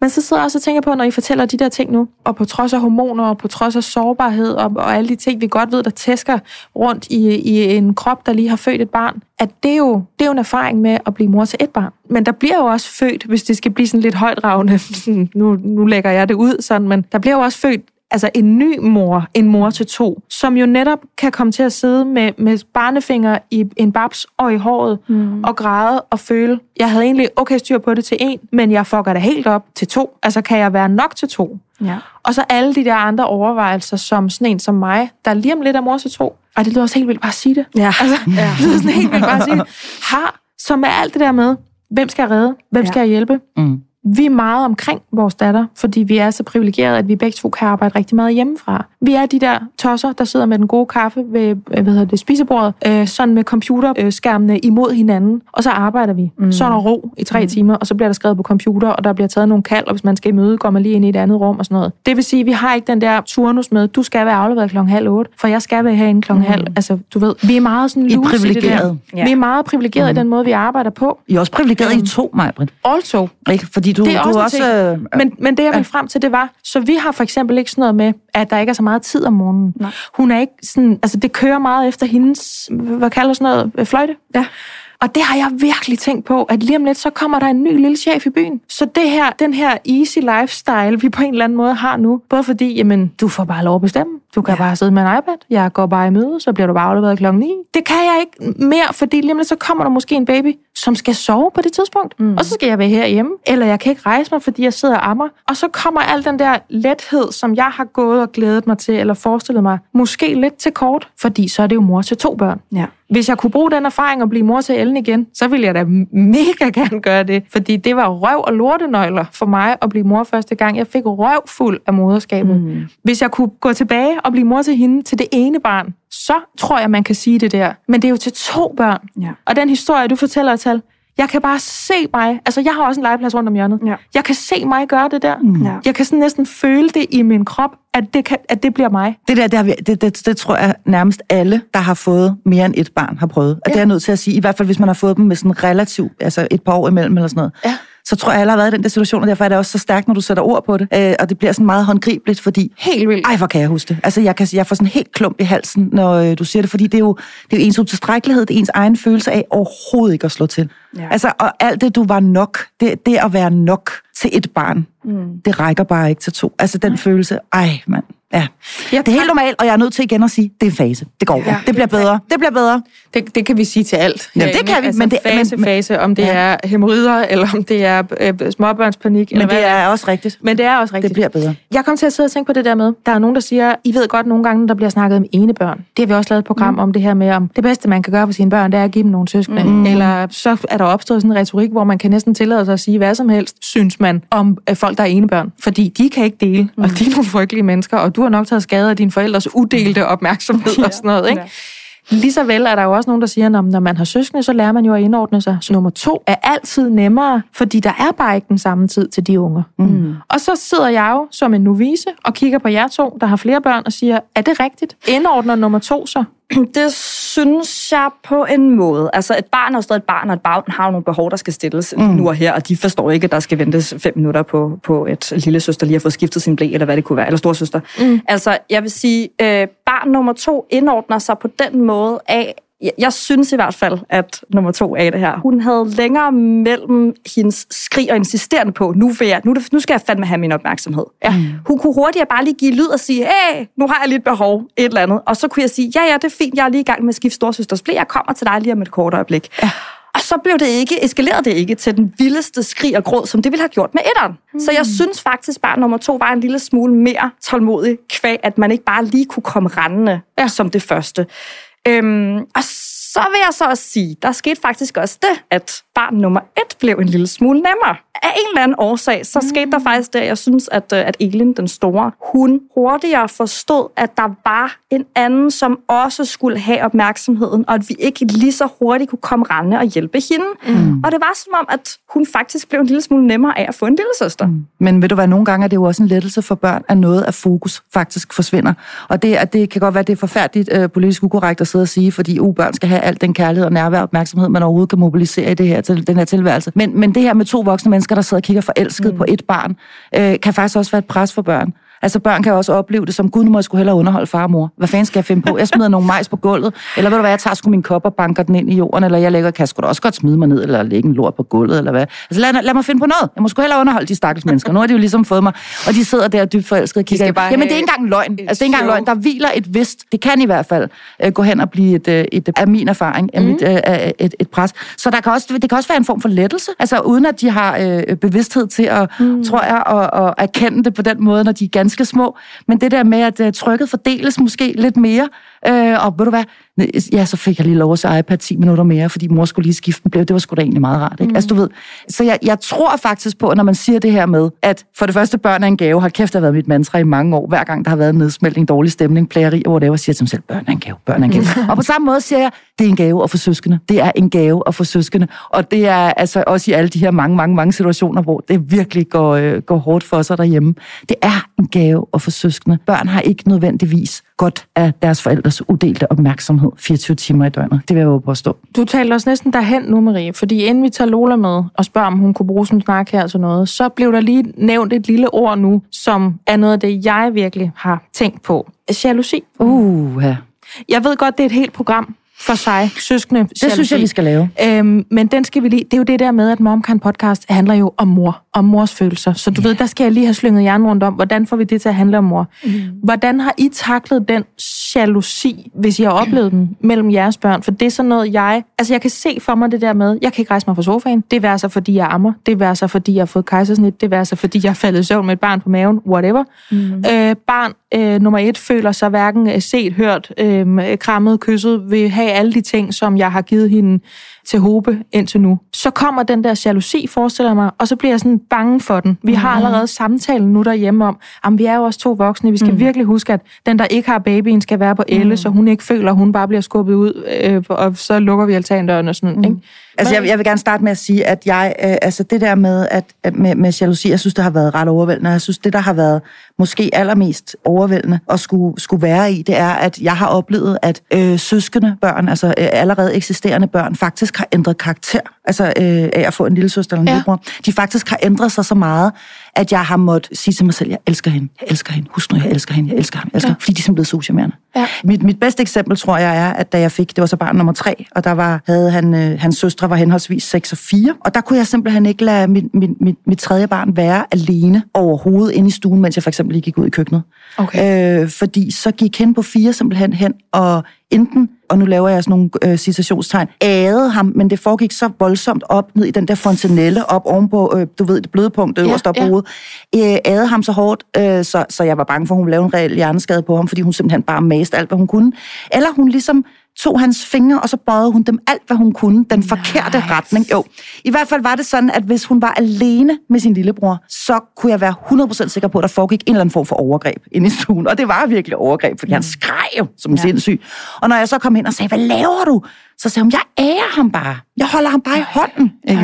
Men så sidder jeg også og tænker på, når I fortæller de der ting nu, og på trods af hormoner, og på trods af sårbarhed, og, og alle de ting, vi godt ved, der tæsker rundt i, i en krop, der lige har født et barn, at det er, jo, det er jo en erfaring med at blive mor til et barn. Men der bliver jo også født, hvis det skal blive sådan lidt højdragende, nu, nu lægger jeg det ud sådan, men der bliver jo også født altså en ny mor, en mor til to, som jo netop kan komme til at sidde med, med barnefinger i en babs og i håret, mm. og græde og føle, jeg havde egentlig okay styr på det til en, men jeg fucker det helt op til to. Altså kan jeg være nok til to? Ja. Og så alle de der andre overvejelser, som sådan en som mig, der lige om lidt er mor til to. Og det lyder også helt vildt bare at sige det. Ja. Altså, ja. det lyder sådan helt vildt bare at sige det. Har, som er alt det der med, hvem skal jeg redde? Hvem ja. skal jeg hjælpe? Mm vi er meget omkring vores datter, fordi vi er så privilegerede, at vi begge to kan arbejde rigtig meget hjemmefra. Vi er de der tosser, der sidder med den gode kaffe ved hvad hedder det, spisebordet, øh, sådan med computerskærmene imod hinanden, og så arbejder vi. Mm. Så er der ro i tre mm. timer, og så bliver der skrevet på computer, og der bliver taget nogle kald, og hvis man skal i møde, går man lige ind i et andet rum og sådan noget. Det vil sige, at vi har ikke den der turnus med, du skal være afleveret klokken halv otte, for jeg skal være herinde klokken mm. halv. Altså, du ved, vi er meget sådan i, der. Ja. Vi er meget privilegerede mm. i den måde, vi arbejder på. I er også privilegerede um, i to, Majbrit. Also. Ikke? Fordi du, det er du også øh, men, men det, jeg vil frem til, det var, så vi har for eksempel ikke sådan noget med, at der ikke er så meget tid om morgenen. Nej. Hun er ikke sådan, altså det kører meget efter hendes, hvad kalder sådan noget, øh, fløjte. Ja. Og det har jeg virkelig tænkt på, at lige om lidt, så kommer der en ny lille chef i byen. Så det her, den her easy lifestyle, vi på en eller anden måde har nu, både fordi, jamen, du får bare lov at bestemme. Du kan ja. bare sidde med en iPad. Jeg går bare i møde, så bliver du bare afleveret klokken 9. Det kan jeg ikke mere, fordi lige så kommer der måske en baby, som skal sove på det tidspunkt. Mm. Og så skal jeg være herhjemme. Eller jeg kan ikke rejse mig, fordi jeg sidder og ammer. Og så kommer al den der lethed, som jeg har gået og glædet mig til, eller forestillet mig, måske lidt til kort, fordi så er det jo mor til to børn. Ja. Hvis jeg kunne bruge den erfaring og blive mor til Ellen igen, så ville jeg da mega gerne gøre det. Fordi det var røv og lortenøgler for mig at blive mor første gang. Jeg fik røv fuld af moderskabet. Mm. Hvis jeg kunne gå tilbage og blive mor til hende, til det ene barn, så tror jeg, man kan sige det der. Men det er jo til to børn. Ja. Og den historie, du fortæller, Tal, jeg kan bare se mig, altså jeg har også en legeplads rundt om hjørnet. Ja. Jeg kan se mig gøre det der. Mm. Ja. Jeg kan sådan næsten føle det i min krop, at det, kan, at det bliver mig. Det der, det, har vi, det, det, det tror jeg nærmest alle, der har fået mere end et barn, har prøvet. Og ja. det er jeg nødt til at sige, i hvert fald hvis man har fået dem med sådan relativt, altså et par år imellem eller sådan noget. Ja. Så tror jeg, alle har været i den der situation, og derfor er det også så stærkt, når du sætter ord på det. Øh, og det bliver sådan meget håndgribeligt, fordi... Helt vildt. Ej, hvor kan jeg huske det. Altså, jeg, kan, jeg får sådan helt klump i halsen, når øh, du siger det, fordi det er jo, det er jo ens utilstrækkelighed, det er ens egen følelse af overhovedet ikke at slå til. Ja. Altså, og alt det, du var nok, det, det at være nok til et barn, mm. det rækker bare ikke til to. Altså, den følelse, ej, mand. Ja. Jeg Det er helt normalt, og jeg er nødt til igen at sige, det er en fase. Det går over. Ja, det bliver bedre. Det bliver bedre. Det, det kan vi sige til alt. Jamen, det kan vi, altså men det- fase, men- fase, om det Ja. er hemorrider, eller om det er øh, småbørnspanik. eller Men det hvad er også rigtigt. Men det er også rigtigt. Det bliver bedre. Jeg kom til at sidde og tænke på det der med, der er nogen, der siger, I ved godt nogle gange, der bliver snakket om enebørn. Det har vi også lavet et program mm. om det her med, om det bedste, man kan gøre for sine børn, det er at give dem nogle søskende. Mm. Eller så er der opstået sådan en retorik, hvor man kan næsten tillade sig at sige hvad som helst, synes man, om øh, folk, der er enebørn. Fordi de kan ikke dele, mm. og de er nogle frygtelige mennesker, og du har nok taget skade af dine forældres udelte opmærksomhed og sådan noget, ikke? Ja. Lige så vel er der jo også nogen, der siger, at når man har søskende, så lærer man jo at indordne sig. Så nummer to er altid nemmere, fordi der er bare ikke den samme tid til de unger. Mm. Og så sidder jeg jo som en novise og kigger på jer to, der har flere børn, og siger, er det rigtigt? Indordner nummer to så? Det synes jeg på en måde. Altså, et barn er stadig et barn, og et barn har jo nogle behov, der skal stilles mm. nu og her, og de forstår ikke, at der skal ventes fem minutter på, på et lille søster lige har fået skiftet sin blæ, eller hvad det kunne være, eller storsøster. Mm. Altså, jeg vil sige, øh, barn nummer to indordner sig på den måde af, jeg, synes i hvert fald, at nummer to er det her. Hun havde længere mellem hendes skrig og insisterende på, nu, vil jeg, nu, nu skal jeg fandme have min opmærksomhed. Ja. Hun kunne hurtigere bare lige give lyd og sige, hey, nu har jeg lidt behov, et eller andet. Og så kunne jeg sige, ja, ja, det er fint, jeg er lige i gang med at skifte storsøsters blæ, jeg kommer til dig lige om et kort øjeblik. Ja. Og så blev det ikke, eskalerede det ikke til den vildeste skrig og gråd, som det ville have gjort med etteren. Mm. Så jeg synes faktisk bare, nummer to var en lille smule mere tålmodig, kvæg, at man ikke bare lige kunne komme rendende ja. som det første. Øhm, og så vil jeg så også sige, der skete faktisk også det, at barn nummer et blev en lille smule nemmere. Af en eller anden årsag, så mm. skete der faktisk det, jeg synes, at, øh, at Elin, den store, hun hurtigere forstod, at der var en anden, som også skulle have opmærksomheden, og at vi ikke lige så hurtigt kunne komme rendende og hjælpe hende. Mm. Og det var som om, at hun faktisk blev en lille smule nemmere af at få en lille søster. Mm. Men ved du hvad, nogle gange er det jo også en lettelse for børn, at noget af fokus faktisk forsvinder. Og det, at det kan godt være, at det er forfærdeligt øh, politisk ukorrekt at sidde og sige, fordi uh, børn skal have al den kærlighed og nærvær og opmærksomhed, man overhovedet kan mobilisere i det her, til, den her tilværelse. Men, men det her med to voksne mennesker, der sidder og kigger forelsket mm. på et barn, øh, kan faktisk også være et pres for børn. Altså børn kan også opleve det som, gud, nu må jeg skulle hellere underholde far og mor. Hvad fanden skal jeg finde på? Jeg smider nogle majs på gulvet, eller ved du hvad, jeg tager sgu min kop og banker den ind i jorden, eller jeg lægger, kan jeg sgu da også godt smide mig ned, eller lægge en lort på gulvet, eller hvad. Altså lad, lad mig finde på noget. Jeg må sgu hellere underholde de stakkels mennesker. Nu har de jo ligesom fået mig, og de sidder der dybt forelskede og kigger. bare Jamen det er ikke engang løgn. et Altså det er ikke engang løgn. Der hviler et vist, det kan i hvert fald øh, gå hen og blive et, øh, et, af min erfaring, af mit, øh, et, et pres. Så der kan også, det kan også være en form for lettelse, altså uden at de har øh, bevidsthed til at, mm. tror jeg, at, at erkende det på den måde, når de er ganske små. Men det der med, at øh, trykket fordeles måske lidt mere, øh, og ved du hvad, ja, så fik jeg lige lov at se iPad 10 minutter mere, fordi mor skulle lige skifte den, blev- det var sgu da egentlig meget rart, ikke? Mm. Altså du ved, så jeg, jeg tror faktisk på, når man siger det her med, at for det første børn er en gave, har kæft, det har været mit mantra i mange år, hver gang der har været en nedsmeltning, dårlig stemning, plageri og whatever, siger jeg til mig selv, børn er en gave, børn er en gave. og på samme måde siger jeg, det er en gave at få søskende. Det er en gave at få søskende. Og det er altså også i alle de her mange, mange, mange situationer, hvor det virkelig går, øh, går hårdt for sig derhjemme. Det er en gave at få søskende. Børn har ikke nødvendigvis godt af deres forældres udelte opmærksomhed 24 timer i døgnet. Det vil jeg jo påstå. Du taler os næsten derhen nu, Marie, fordi inden vi tager Lola med og spørger, om hun kunne bruge som snak her til noget, så blev der lige nævnt et lille ord nu, som er noget af det, jeg virkelig har tænkt på. Jalousi. Uh, ja. Jeg ved godt, det er et helt program for sig, søskende Det synes jeg, vi skal lave. Øhm, men den skal vi lige... Det er jo det der med, at Momkan podcast handler jo om mor, om mors følelser. Så du ved, der skal jeg lige have slynget hjernen rundt om, hvordan får vi det til at handle om mor? Mm. Hvordan har I taklet den jalousi, hvis I har oplevet den, mellem jeres børn? For det er sådan noget, jeg... Altså, jeg kan se for mig det der med, jeg kan ikke rejse mig fra sofaen. Det er så, fordi jeg ammer. Det er så, fordi jeg har fået kejsersnit. Det er så, fordi jeg er faldet i søvn med et barn på maven. Whatever. Mm. Øh, barn øh, nummer et føler sig hverken øh, set, hørt, øh, krammet, kysset, vil have have alle de ting, som jeg har givet hende til Hobe indtil nu. Så kommer den der jalousi, forestiller jeg mig, og så bliver jeg sådan bange for den. Vi har allerede samtalen nu derhjemme om, at vi er jo også to voksne, vi skal mm. virkelig huske, at den, der ikke har babyen, skal være på Elle, mm. så hun ikke føler, at hun bare bliver skubbet ud, øh, og så lukker vi altandøren og sådan mm. ikke? Altså, jeg, jeg vil gerne starte med at sige, at jeg, øh, altså det der med, at, at med, med jalousi, jeg synes, det har været ret overvældende. Jeg synes, det, der har været måske allermest overvældende at skulle, skulle være i, det er, at jeg har oplevet, at øh, søskende børn, altså øh, allerede eksisterende børn, faktisk har ændret karakter. Altså øh, af at få en lille søster eller en ja. lillebror. De faktisk har ændret sig så meget, at jeg har måttet sige til mig selv, jeg elsker hende, jeg elsker hende, husk nu, jeg elsker hende, jeg elsker ham, jeg elsker ja. ham, fordi de er blevet så charmerende. Ja. Mit, mit bedste eksempel, tror jeg, er, at da jeg fik, det var så barn nummer tre, og der var, havde han, øh, hans søstre var henholdsvis 6 og 4, og der kunne jeg simpelthen ikke lade mit, mit, mit, mit tredje barn være alene overhovedet inde i stuen, mens jeg for eksempel gik ud i køkkenet. Okay. Øh, fordi så gik hen på fire simpelthen hen og enten, og nu laver jeg sådan nogle øh, citationstegn, ædede ham, men det foregik så voldsomt op ned i den der fontanelle, op ovenpå, øh, du ved, det blødpunkt øverst ja, op ja. hovedet, øh, ædede ham så hårdt, øh, så, så jeg var bange for, at hun ville lave en reel hjerneskade på ham, fordi hun simpelthen bare maste alt, hvad hun kunne. Eller hun ligesom tog hans fingre, og så bøjede hun dem alt, hvad hun kunne, den forkerte nice. retning. Jo, i hvert fald var det sådan, at hvis hun var alene med sin lillebror, så kunne jeg være 100% sikker på, at der foregik en eller anden form for overgreb inde i stuen. Og det var virkelig overgreb, fordi mm. han skreg jo som ja. sindssyg. Og når jeg så kom ind og sagde, hvad laver du? Så sagde hun, jeg ærer ham bare. Jeg holder ham bare i hånden. Ikke?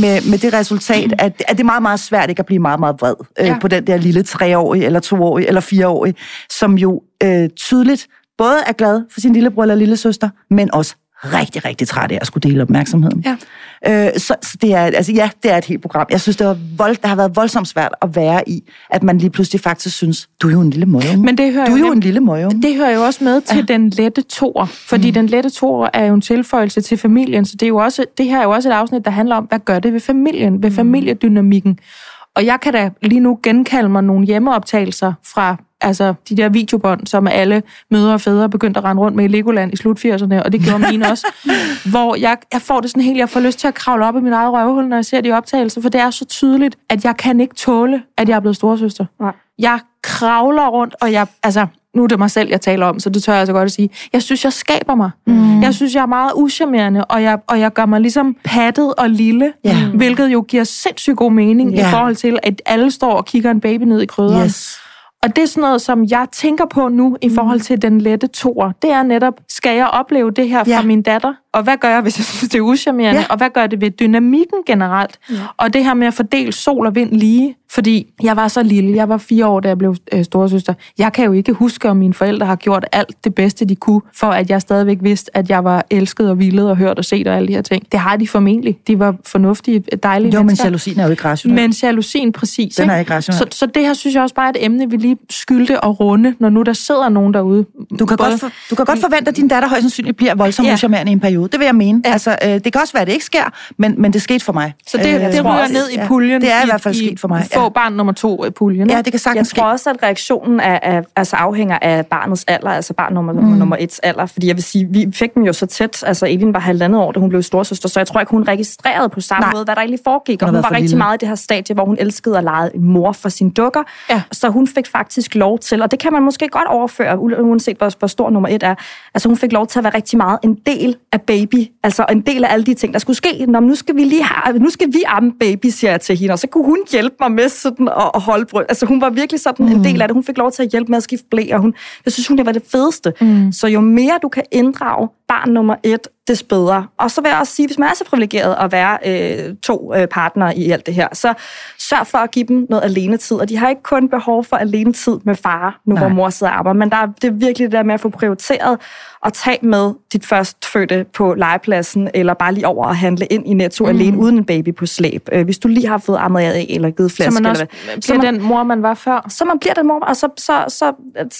Med, med det resultat, at, at det er meget, meget svært ikke at blive meget, meget vred øh, ja. på den der lille treårige, eller toårige, eller fireårige, som jo øh, tydeligt både er glad for sin lillebror eller lille søster, men også rigtig, rigtig træt af at skulle dele opmærksomheden. Ja. Øh, så, så det er, altså ja, det er et helt program. Jeg synes, det, var vold, det har været voldsomt svært at være i, at man lige pludselig faktisk synes, du er jo en lille møge. Men det hører du er jo, jo en lille møge. Det hører jo også med til ja. den lette tor, fordi mm. den lette tor er jo en tilføjelse til familien, så det, er jo også, det her er jo også et afsnit, der handler om, hvad gør det ved familien, ved mm. familiedynamikken. Og jeg kan da lige nu genkalde mig nogle hjemmeoptagelser fra altså de der videobånd, som alle mødre og fædre begyndte at rende rundt med i Legoland i slut 80'erne, og det gjorde mine også, hvor jeg, jeg får det sådan helt, jeg får lyst til at kravle op i mit eget røvhul, når jeg ser de optagelser, for det er så tydeligt, at jeg kan ikke tåle, at jeg er blevet storesøster. Nej. Jeg kravler rundt, og jeg, altså, nu er det mig selv, jeg taler om, så det tør jeg altså godt at sige. Jeg synes, jeg skaber mig. Mm. Jeg synes, jeg er meget uschammerende, og jeg, og jeg gør mig ligesom pattet og lille, yeah. hvilket jo giver sindssygt god mening yeah. i forhold til, at alle står og kigger en baby ned i krydderen. Yes. Og det er sådan noget, som jeg tænker på nu i forhold til den lette tor. Det er netop, skal jeg opleve det her fra ja. min datter? Og hvad gør jeg, hvis jeg synes, det er uschammerende? Ja. Og hvad gør det ved dynamikken generelt? Ja. Og det her med at fordele sol og vind lige. Fordi jeg var så lille, jeg var fire år, da jeg blev øh, storesøster. Jeg kan jo ikke huske, om mine forældre har gjort alt det bedste, de kunne, for at jeg stadigvæk vidste, at jeg var elsket og villet og hørt og set og alle de her ting. Det har de formentlig. De var fornuftige, dejlige Jo, men jalousien er jo ikke rationel. Men jalousien, præcis. Den er ikke rationel. Så, så det her synes jeg også bare er et emne, vi lige skylde og runde, når nu der sidder nogen derude. Du kan, Både... godt, for, du kan godt forvente, at din datter højst sandsynligt bliver voldsomt ja. i en periode. Det vil jeg mene. Ja. Altså, øh, det kan også være, at det ikke sker, men, men det skete for mig. Så det, øh, det ryger ned i puljen? Det er i, i hvert fald sket for mig. Få ja. barn nummer to i puljen? Ja, det kan sagtens Jeg tror også, at reaktionen er, er, altså afhænger af barnets alder, altså barn nummer, mm. nummer et alder. Fordi jeg vil sige, vi fik dem jo så tæt. Altså, Elin var halvandet år, da hun blev storsøster, så jeg tror ikke, hun registrerede på samme Nej. måde, hvad der egentlig foregik. Og hun, hun var rigtig lille. meget i det her stadie, hvor hun elskede at lege mor for sine dukker. Ja. Så hun fik faktisk lov til, og det kan man måske godt overføre, uanset hvor, hvor stor nummer et er. Altså, hun fik lov til at være rigtig meget en del af baby, altså en del af alle de ting, der skulle ske. Nå, nu skal vi lige have, nu skal vi amme baby, siger jeg til hende, og så kunne hun hjælpe mig med sådan at, at holde brød. Altså hun var virkelig sådan mm. en del af det. Hun fik lov til at hjælpe med at skifte blæ, og hun, jeg synes, hun det var det fedeste. Mm. Så jo mere du kan inddrage barn nummer et, des bedre. Og så vil jeg også sige, hvis man er så privilegeret at være øh, to øh, partnere i alt det her, så sørg for at give dem noget alenetid. Og de har ikke kun behov for alenetid med far, nu Nej. hvor mor sidder og arbejder, men der er, det er virkelig det der med at få prioriteret at tage med dit førstfødte på legepladsen, eller bare lige over at handle ind i Netto mm. alene, uden en baby på slæb. Øh, hvis du lige har fået ammet af, eller givet flaske. Så man også eller bliver så man, den mor, man var før? Så man bliver den mor, og så, så, så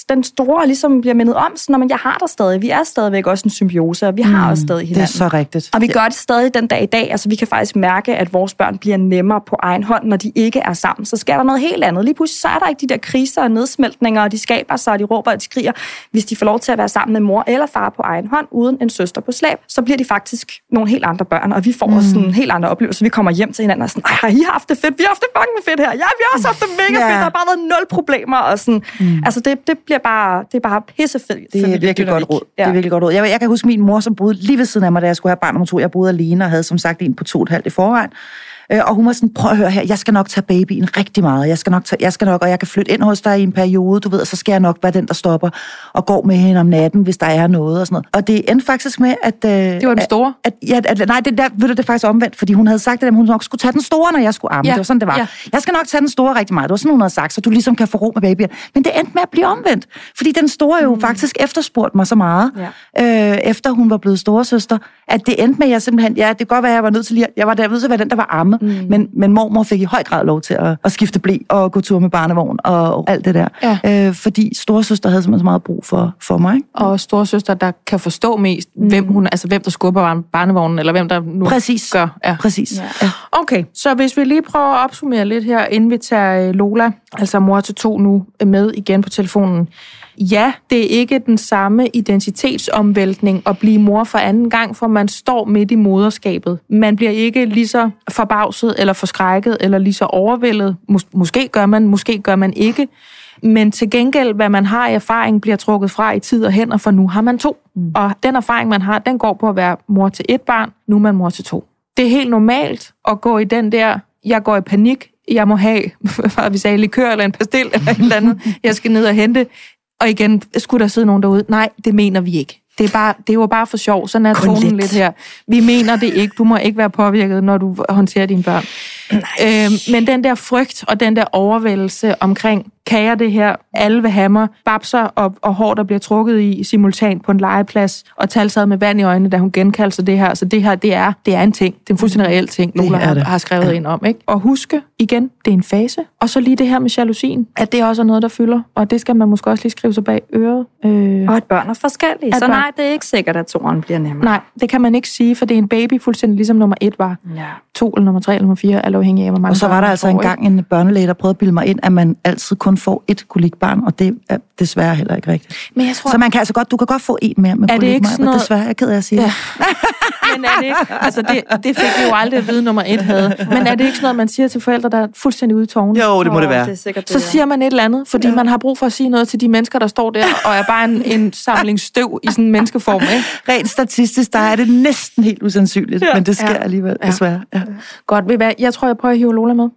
den store ligesom bliver mindet om, sådan, men jeg har der stadig. Vi er stadigvæk også en symbiose, og vi har mm, også stadig hinanden. Det er så rigtigt. Og vi gør det stadig den dag i dag. Altså, vi kan faktisk mærke, at vores børn bliver nemmere på egen hånd, når de ikke er sammen. Så sker der noget helt andet. Lige pludselig så er der ikke de der kriser og nedsmeltninger, og de skaber sig, og de råber og de skriger. Hvis de får lov til at være sammen med mor eller far på egen hånd, uden en søster på slæb, så bliver de faktisk nogle helt andre børn, og vi får mm. sådan helt andre oplevelser. Vi kommer hjem til hinanden og sådan, har I haft det fedt? Vi har haft det fucking fedt her. Ja, vi har også haft det mega yeah. fedt. Der har bare været nul problemer. Og sådan. Mm. Altså, det, det bliver bare, det er bare pissefedt. Det er virkelig godt råd. Ja. Det er virkelig godt råd. Jeg, jeg kan huske min mor, som boede lige ved siden af mig, da jeg skulle have barn nummer to. Jeg boede alene og havde som sagt en på to og et halvt i forvejen. Øh, og hun var sådan, prøv at høre her, jeg skal nok tage babyen rigtig meget. Jeg skal nok, tage, jeg skal nok, og jeg kan flytte ind hos dig i en periode, du ved, og så skal jeg nok være den, der stopper og går med hende om natten, hvis der er noget og sådan noget. Og det endte faktisk med, at... Øh, det var den store? At, at, ja, at, nej, det, der, ved du, det er faktisk omvendt, fordi hun havde sagt, at hun nok skulle tage den store, når jeg skulle amme. Ja. Det var sådan, det var. Ja. Jeg skal nok tage den store rigtig meget. Det var sådan, hun havde sagt, så du ligesom kan få ro med babyen. Men det endte med at blive omvendt, fordi den store jo mm. faktisk efterspurgte mig så meget, ja. øh, efter hun var blevet storesøster, at det endte med, at jeg simpelthen, ja, det kan godt være, at jeg var nødt til lige, jeg var der nødt til at være den, der var amme, mm. men, men mormor fik i høj grad lov til at, at skifte blæ og gå tur med barnevogn og, og alt det der. Ja. Øh, fordi storesøster havde simpelthen så meget brug for, for mig. Og storesøster, der kan forstå mest, mm. hvem, hun, altså, hvem der skubber barnevognen, eller hvem der nu Præcis. gør. Ja. Præcis. Ja. Okay, så hvis vi lige prøver at opsummere lidt her, inden vi tager øh, Lola, altså mor til to nu, med igen på telefonen. Ja, det er ikke den samme identitetsomvæltning at blive mor for anden gang, for man står midt i moderskabet. Man bliver ikke lige så forbavset eller forskrækket eller lige så overvældet. Mås- måske gør man, måske gør man ikke. Men til gengæld, hvad man har i erfaring, bliver trukket fra i tid og hænder, for nu har man to. Mm. Og den erfaring, man har, den går på at være mor til et barn, nu er man mor til to. Det er helt normalt at gå i den der, jeg går i panik, jeg må have, hvad vi sagde, likør eller en pastil eller et eller andet, jeg skal ned og hente. Og igen, skulle der sidde nogen derude? Nej, det mener vi ikke. Det er, bare, det jo bare for sjov. Sådan er Kun tonen lidt. lidt her. Vi mener det ikke. Du må ikke være påvirket, når du håndterer dine børn. Øhm, men den der frygt og den der overvældelse omkring, kan jeg det her? Alle vil have mig. Babser og, og hår, der bliver trukket i simultant på en legeplads, og talsad med vand i øjnene, da hun genkaldte sig det her. Så det her, det er, det er en ting. Det er en fuldstændig reel ting, Lola har, har skrevet ja. ind om. Ikke? Og huske, igen, det er en fase. Og så lige det her med jalousien, at det også er noget, der fylder. Og det skal man måske også lige skrive sig bag øret. Øh, og at børn er forskellige. Så børn... nej, det er ikke sikkert, at toren bliver nemmere. Nej, det kan man ikke sige, for det er en baby fuldstændig ligesom nummer et var. Ja. To eller nummer tre eller nummer fire, alt afhængig af, hvor mange Og så var der altså engang en børnelæge, der prøvede at bilde mig ind, at man altid kun får et kolikbarn, og det er desværre heller ikke rigtigt. Men jeg tror, så man kan altså godt, du kan godt få en mere med er det ikke sådan noget... desværre, jeg er ked af at sige ja. Men er det ikke, altså det, det fik vi jo aldrig at vide, nummer et havde. Men er det ikke sådan noget, man siger til forældre, der er fuldstændig ude i tårne? Jo, det må det være. Det sikkert, det så siger man et eller andet, fordi ja. man har brug for at sige noget til de mennesker, der står der, og er bare en, en samling støv i sådan en menneskeform. Ikke? Rent statistisk, der er det næsten helt usandsynligt, ja. men det sker ja. alligevel, desværre. Ja. Godt, ved hvad? Jeg tror, jeg prøver at hive Lola med.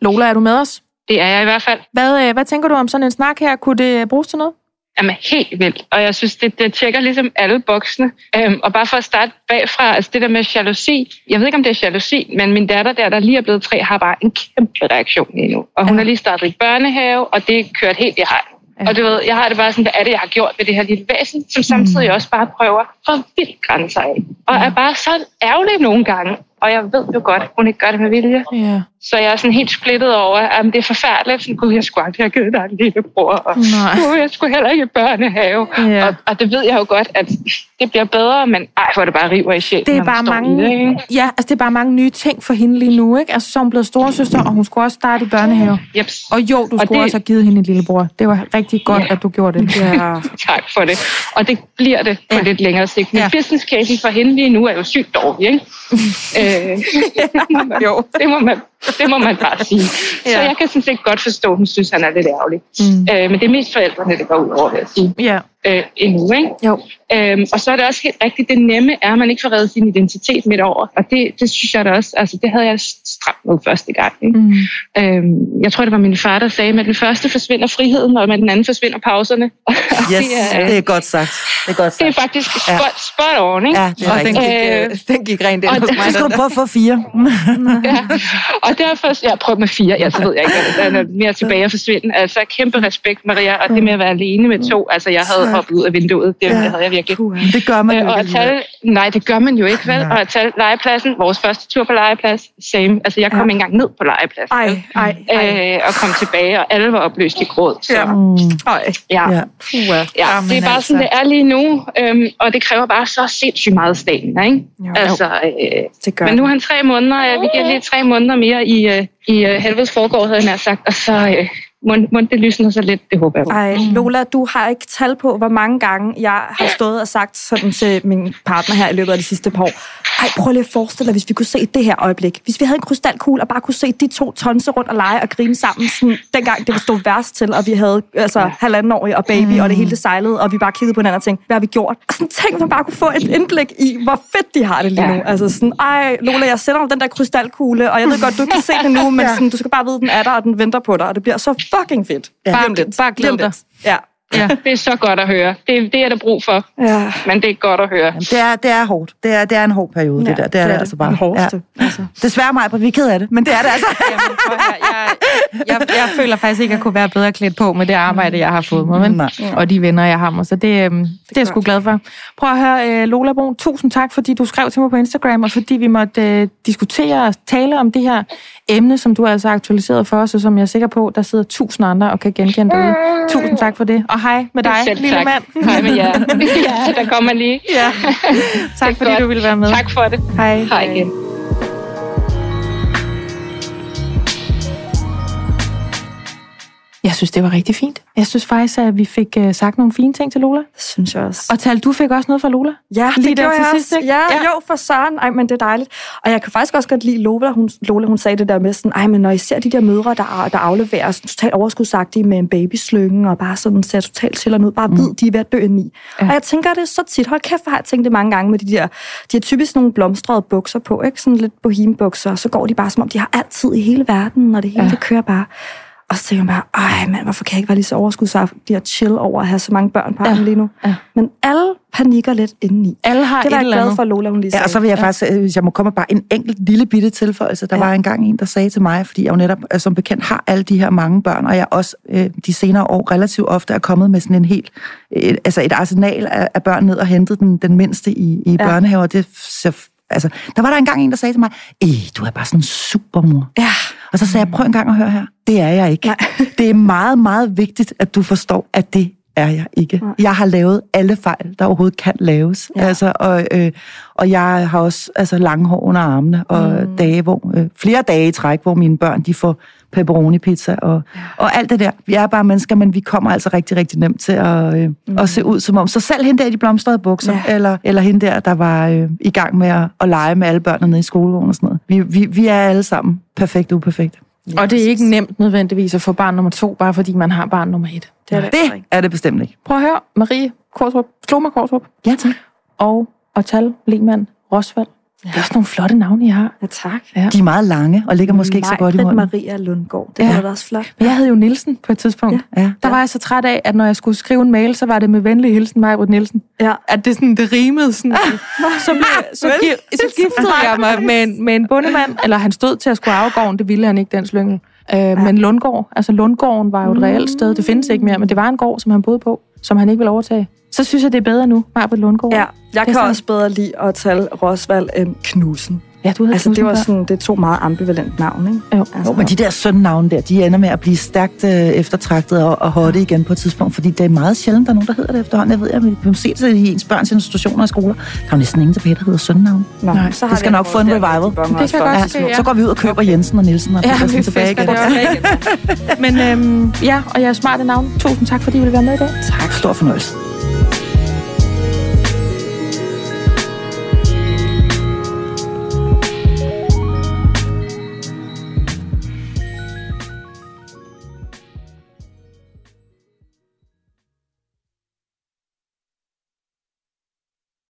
Lola, er du med os? Det er jeg i hvert fald. Hvad, øh, hvad tænker du om sådan en snak her? Kunne det bruges til noget? Jamen helt vildt, og jeg synes, det, det tjekker ligesom alle boksene. Øhm, og bare for at starte bagfra, altså det der med jalousi, jeg ved ikke, om det er jalousi, men min datter der, der lige er blevet tre, har bare en kæmpe reaktion lige nu. Og hun ja. er lige startet i børnehave, og det er kørt helt i hegn. Ja. Og du ved, jeg har det bare sådan, hvad er det, jeg har gjort ved det her lille væsen, som samtidig mm. også bare prøver for vildt grænser af. Og er bare så ærgerlig nogle gange. Og jeg ved jo godt, at hun ikke gør det med vilje. Ja. Så jeg er sådan helt splittet over, at det er forfærdeligt. Sådan, Gud, jeg skulle aldrig have givet dig en lillebror. Og Gud, jeg skulle heller ikke i børnehave. Ja. Og, og, det ved jeg jo godt, at det bliver bedre, men ej, hvor det bare river i sjælen. Det er bare mange, det, ikke? ja, altså det er bare mange nye ting for hende lige nu, ikke? Altså så er hun blevet storesøster, og hun skulle også starte i børnehave. Yep. Og jo, du og skulle det... også have givet hende en lillebror. Det var rigtig godt, ja. at du gjorde det. Ja. tak for det. Og det bliver det på ja. lidt længere sigt. Men ja. business case for hende lige nu er jo sygt dårlig, ikke? øh, jo, det må man det må man bare sige. ja. Så jeg kan sådan set godt forstå, at hun synes, han er lidt ærgerlig. Mm. Øh, men det er mest forældrene, det går ud over, vil jeg sige. Ja. Øh, endnu, ikke? Jo. Øhm, og så er det også helt rigtigt, det nemme er, at man ikke får reddet sin identitet midt over. Og det, det synes jeg da også, altså det havde jeg stramt med første gang. Ikke? Mm. Øhm, jeg tror, det var min far, der sagde, at med den første forsvinder friheden, og med den anden forsvinder pauserne. yes, det er, det er godt sagt. Det er, godt sagt. Det er faktisk ja. spot, spot on, ikke? Ja, det er og den gik, øh, den gik rent ind hos mig. Du skulle prøve at få fire. ja. Og derfor, jeg prøver med fire, jeg ved jeg ikke, hvad er mere tilbage at forsvinde. Altså, kæmpe respekt, Maria, og det med at være alene med to, altså jeg havde hoppet ud af vinduet, det, ja. det havde jeg virkelig. Det gør man jo øh, ikke. Tage, nej, det gør man jo ikke, vel? Og at tage legepladsen, vores første tur på legeplads, same. Altså, jeg kom ja. ikke engang ned på legepladsen. Ej, ej, ej. Øh, og kom tilbage, og alle var opløst i gråd. Så. Ja. Ej. Ja. Ja. ja. det er bare sådan, altså. det er lige nu, øhm, og det kræver bare så sindssygt meget staten, ikke? Jo. Altså, øh, det gør men nu er han tre måneder, ja, vi giver lige tre måneder mere mere i, øh, i øh, helvedes foregår, havde jeg nær sagt, og så, øh, må, må det lysner så lidt, det håber jeg. Ej, Lola, du har ikke tal på, hvor mange gange jeg har stået og sagt sådan til min partner her i løbet af de sidste par år. Ej, prøv lige at forestille dig, hvis vi kunne se det her øjeblik. Hvis vi havde en krystalkugle og bare kunne se de to tonse rundt og lege og grine sammen, sådan, dengang det stod værst til, og vi havde altså, halvanden år og baby, mm. og det hele det sejlede, og vi bare kiggede på hinanden og tænkte, hvad har vi gjort? Og sådan tænk, man bare kunne få et indblik i, hvor fedt de har det lige nu. Ja. Altså sådan, ej, Lola, jeg sender dig den der krystalkugle, og jeg ved godt, du ikke kan se det nu, men sådan, du skal bare vide, den er der, og den venter på dig, og det bliver så fucking fedt. Bare- om lidt. bare glæd dig. Ja. Ja. Det er så godt at høre. Det, det er der brug for, Ja. men det er godt at høre. Jamen, det, er, det er hårdt. Det er, det er en hård periode, ja, det der. Det er det, altså bare. Den hårdeste. Ja. Altså. Desværre mig, på vi er ked af det, men det er det altså. Jamen, høre, jeg, jeg, jeg føler faktisk ikke, at jeg kunne være bedre klædt på med det arbejde, jeg har fået mig, men, og de venner, jeg har med. Så det, øhm, det er jeg sgu glad for. Prøv at høre, øh, Lola Brun, tusind tak, fordi du skrev til mig på Instagram, og fordi vi måtte øh, diskutere og tale om det her emne, som du altså har aktualiseret for os, og som jeg er sikker på, der sidder tusind andre og kan genkende derude. Tusind tak for det. Og hej med dig, Selv lille tak. mand. Hej med jer. ja, der kommer lige. Ja. tak fordi godt. du ville være med. Tak for det. Hej. Hej igen. Jeg synes, det var rigtig fint. Jeg synes faktisk, at vi fik uh, sagt nogle fine ting til Lola. Det synes jeg også. Og Tal, du fik også noget fra Lola. Ja, Lige det der gjorde til jeg sidst, også. ikke? Ja, Ja. jo, for søren. Ej, men det er dejligt. Og jeg kan faktisk også godt lide Lola. Hun, Lola, hun sagde det der med sådan, ej, men når I ser de der mødre, der, der afleverer sådan totalt overskudsagtige med en babyslynge, og bare sådan ser totalt til ud, bare ved, de er ved at dø i. Ja. Og jeg tænker det så tit. Hold kæft, hvor har jeg tænkt det mange gange med de der, de har typisk nogle blomstrede bukser på, ikke? Sådan lidt bohembukser, og så går de bare som om, de har altid i hele verden, og det hele ja. det kører bare. Og så tænker jeg bare, ej mand, hvorfor kan jeg ikke være lige så overskudsagtig og chill over at have så mange børn på Ja. lige nu? Ja. Men alle panikker lidt indeni. Alle har Det var jeg glad andet. for, at Lola hun lige Ja, sagde. og så vil jeg faktisk, øh, hvis jeg må komme bare en enkelt lille bitte tilføjelse. Der Ja. var engang en, der sagde til mig, fordi jeg jo netop øh, som bekendt har alle de her mange børn, og jeg også øh, de senere år relativt ofte er kommet med sådan en helt, et, altså et arsenal af, af børn ned og hentet den, den mindste i, i Ja. børnehaver. Det ser, altså, der var der engang en, der sagde til mig, Ej, du er bare sådan en supermor. Ja. Og så sagde jeg, prøv en gang at høre her. Det er jeg ikke. Nej. Det er meget, meget vigtigt, at du forstår, at det er jeg ikke. Nej. Jeg har lavet alle fejl, der overhovedet kan laves. Ja. Altså, og, øh, og jeg har også altså, lange hår under armene, og mm. dage, hvor, øh, flere dage i træk, hvor mine børn de får pepperoni pizza og, ja. og alt det der. Vi er bare mennesker, men vi kommer altså rigtig, rigtig nemt til at, øh, mm. at se ud som om. Så selv hende der i de blomstrede bukser, Ja. ja. eller, eller hende der, der var øh, i gang med at, at lege med alle børnene nede i skolegården og sådan noget. Vi, vi, vi er alle sammen perfekt og uperfekte. Og det er ikke nemt nødvendigvis at få barn nummer to, bare fordi man har barn nummer et. Det er det. Det er det bestemt ikke. Prøv at høre, Marie Korsrup, Sloma Korsrup Ja, tak. og Otal Lehmann Rosvald. Ja. Det er også nogle flotte navne, I har. Ja, tak. Ja. De er meget lange og ligger måske ikke så godt i munden. Maria Lundgaard. Det Ja. var da også flot. Men jeg havde jo Nielsen på et tidspunkt. Ja. Ja. Der var jeg så træt af, at når jeg skulle skrive en mail, så var det med venlig hilsen Majbrit Nielsen. Ja. At det sådan, det rimede sådan. så, blev, så, gi- så giftede jeg mig med en, med en bondemand, eller han stod til at skulle afgården, det ville han ikke, den slyngel. Øh, ja. Men Lundgård, altså Lundgården var jo et reelt sted, det findes ikke mere, men det var en gård, som han boede på, som han ikke ville overtage. Så synes jeg, det er bedre nu, Majbrit Lundgård. Ja, jeg Det er kan sådan- også bedre lide at tale Rosvald end Knudsen. ja du Altså, det var sådan, det er to meget ambivalent navn, ikke? Jo. Altså, Jo, men de der sønnavne der, de ender med at blive stærkt øh, eftertragtet og, og hotte igen på et tidspunkt, fordi det er meget sjældent, der er nogen, der hedder det efterhånden. Jeg ved, at vi kan se det i ens børns institutioner og skoler. Der er jo næsten ingen tilbage, der hedder sønnavne. Nå, Nej, så har det skal nok få en revival. der, de Det kan godt Ja. ske, ja. Så går vi ud og køber Jensen og Nielsen og Ja, vi tilbage igen. det også. Men øhm, ja, og jeg er smarte navn. Tusind tak, fordi I ville være med i dag. Tak, stor fornøjelse.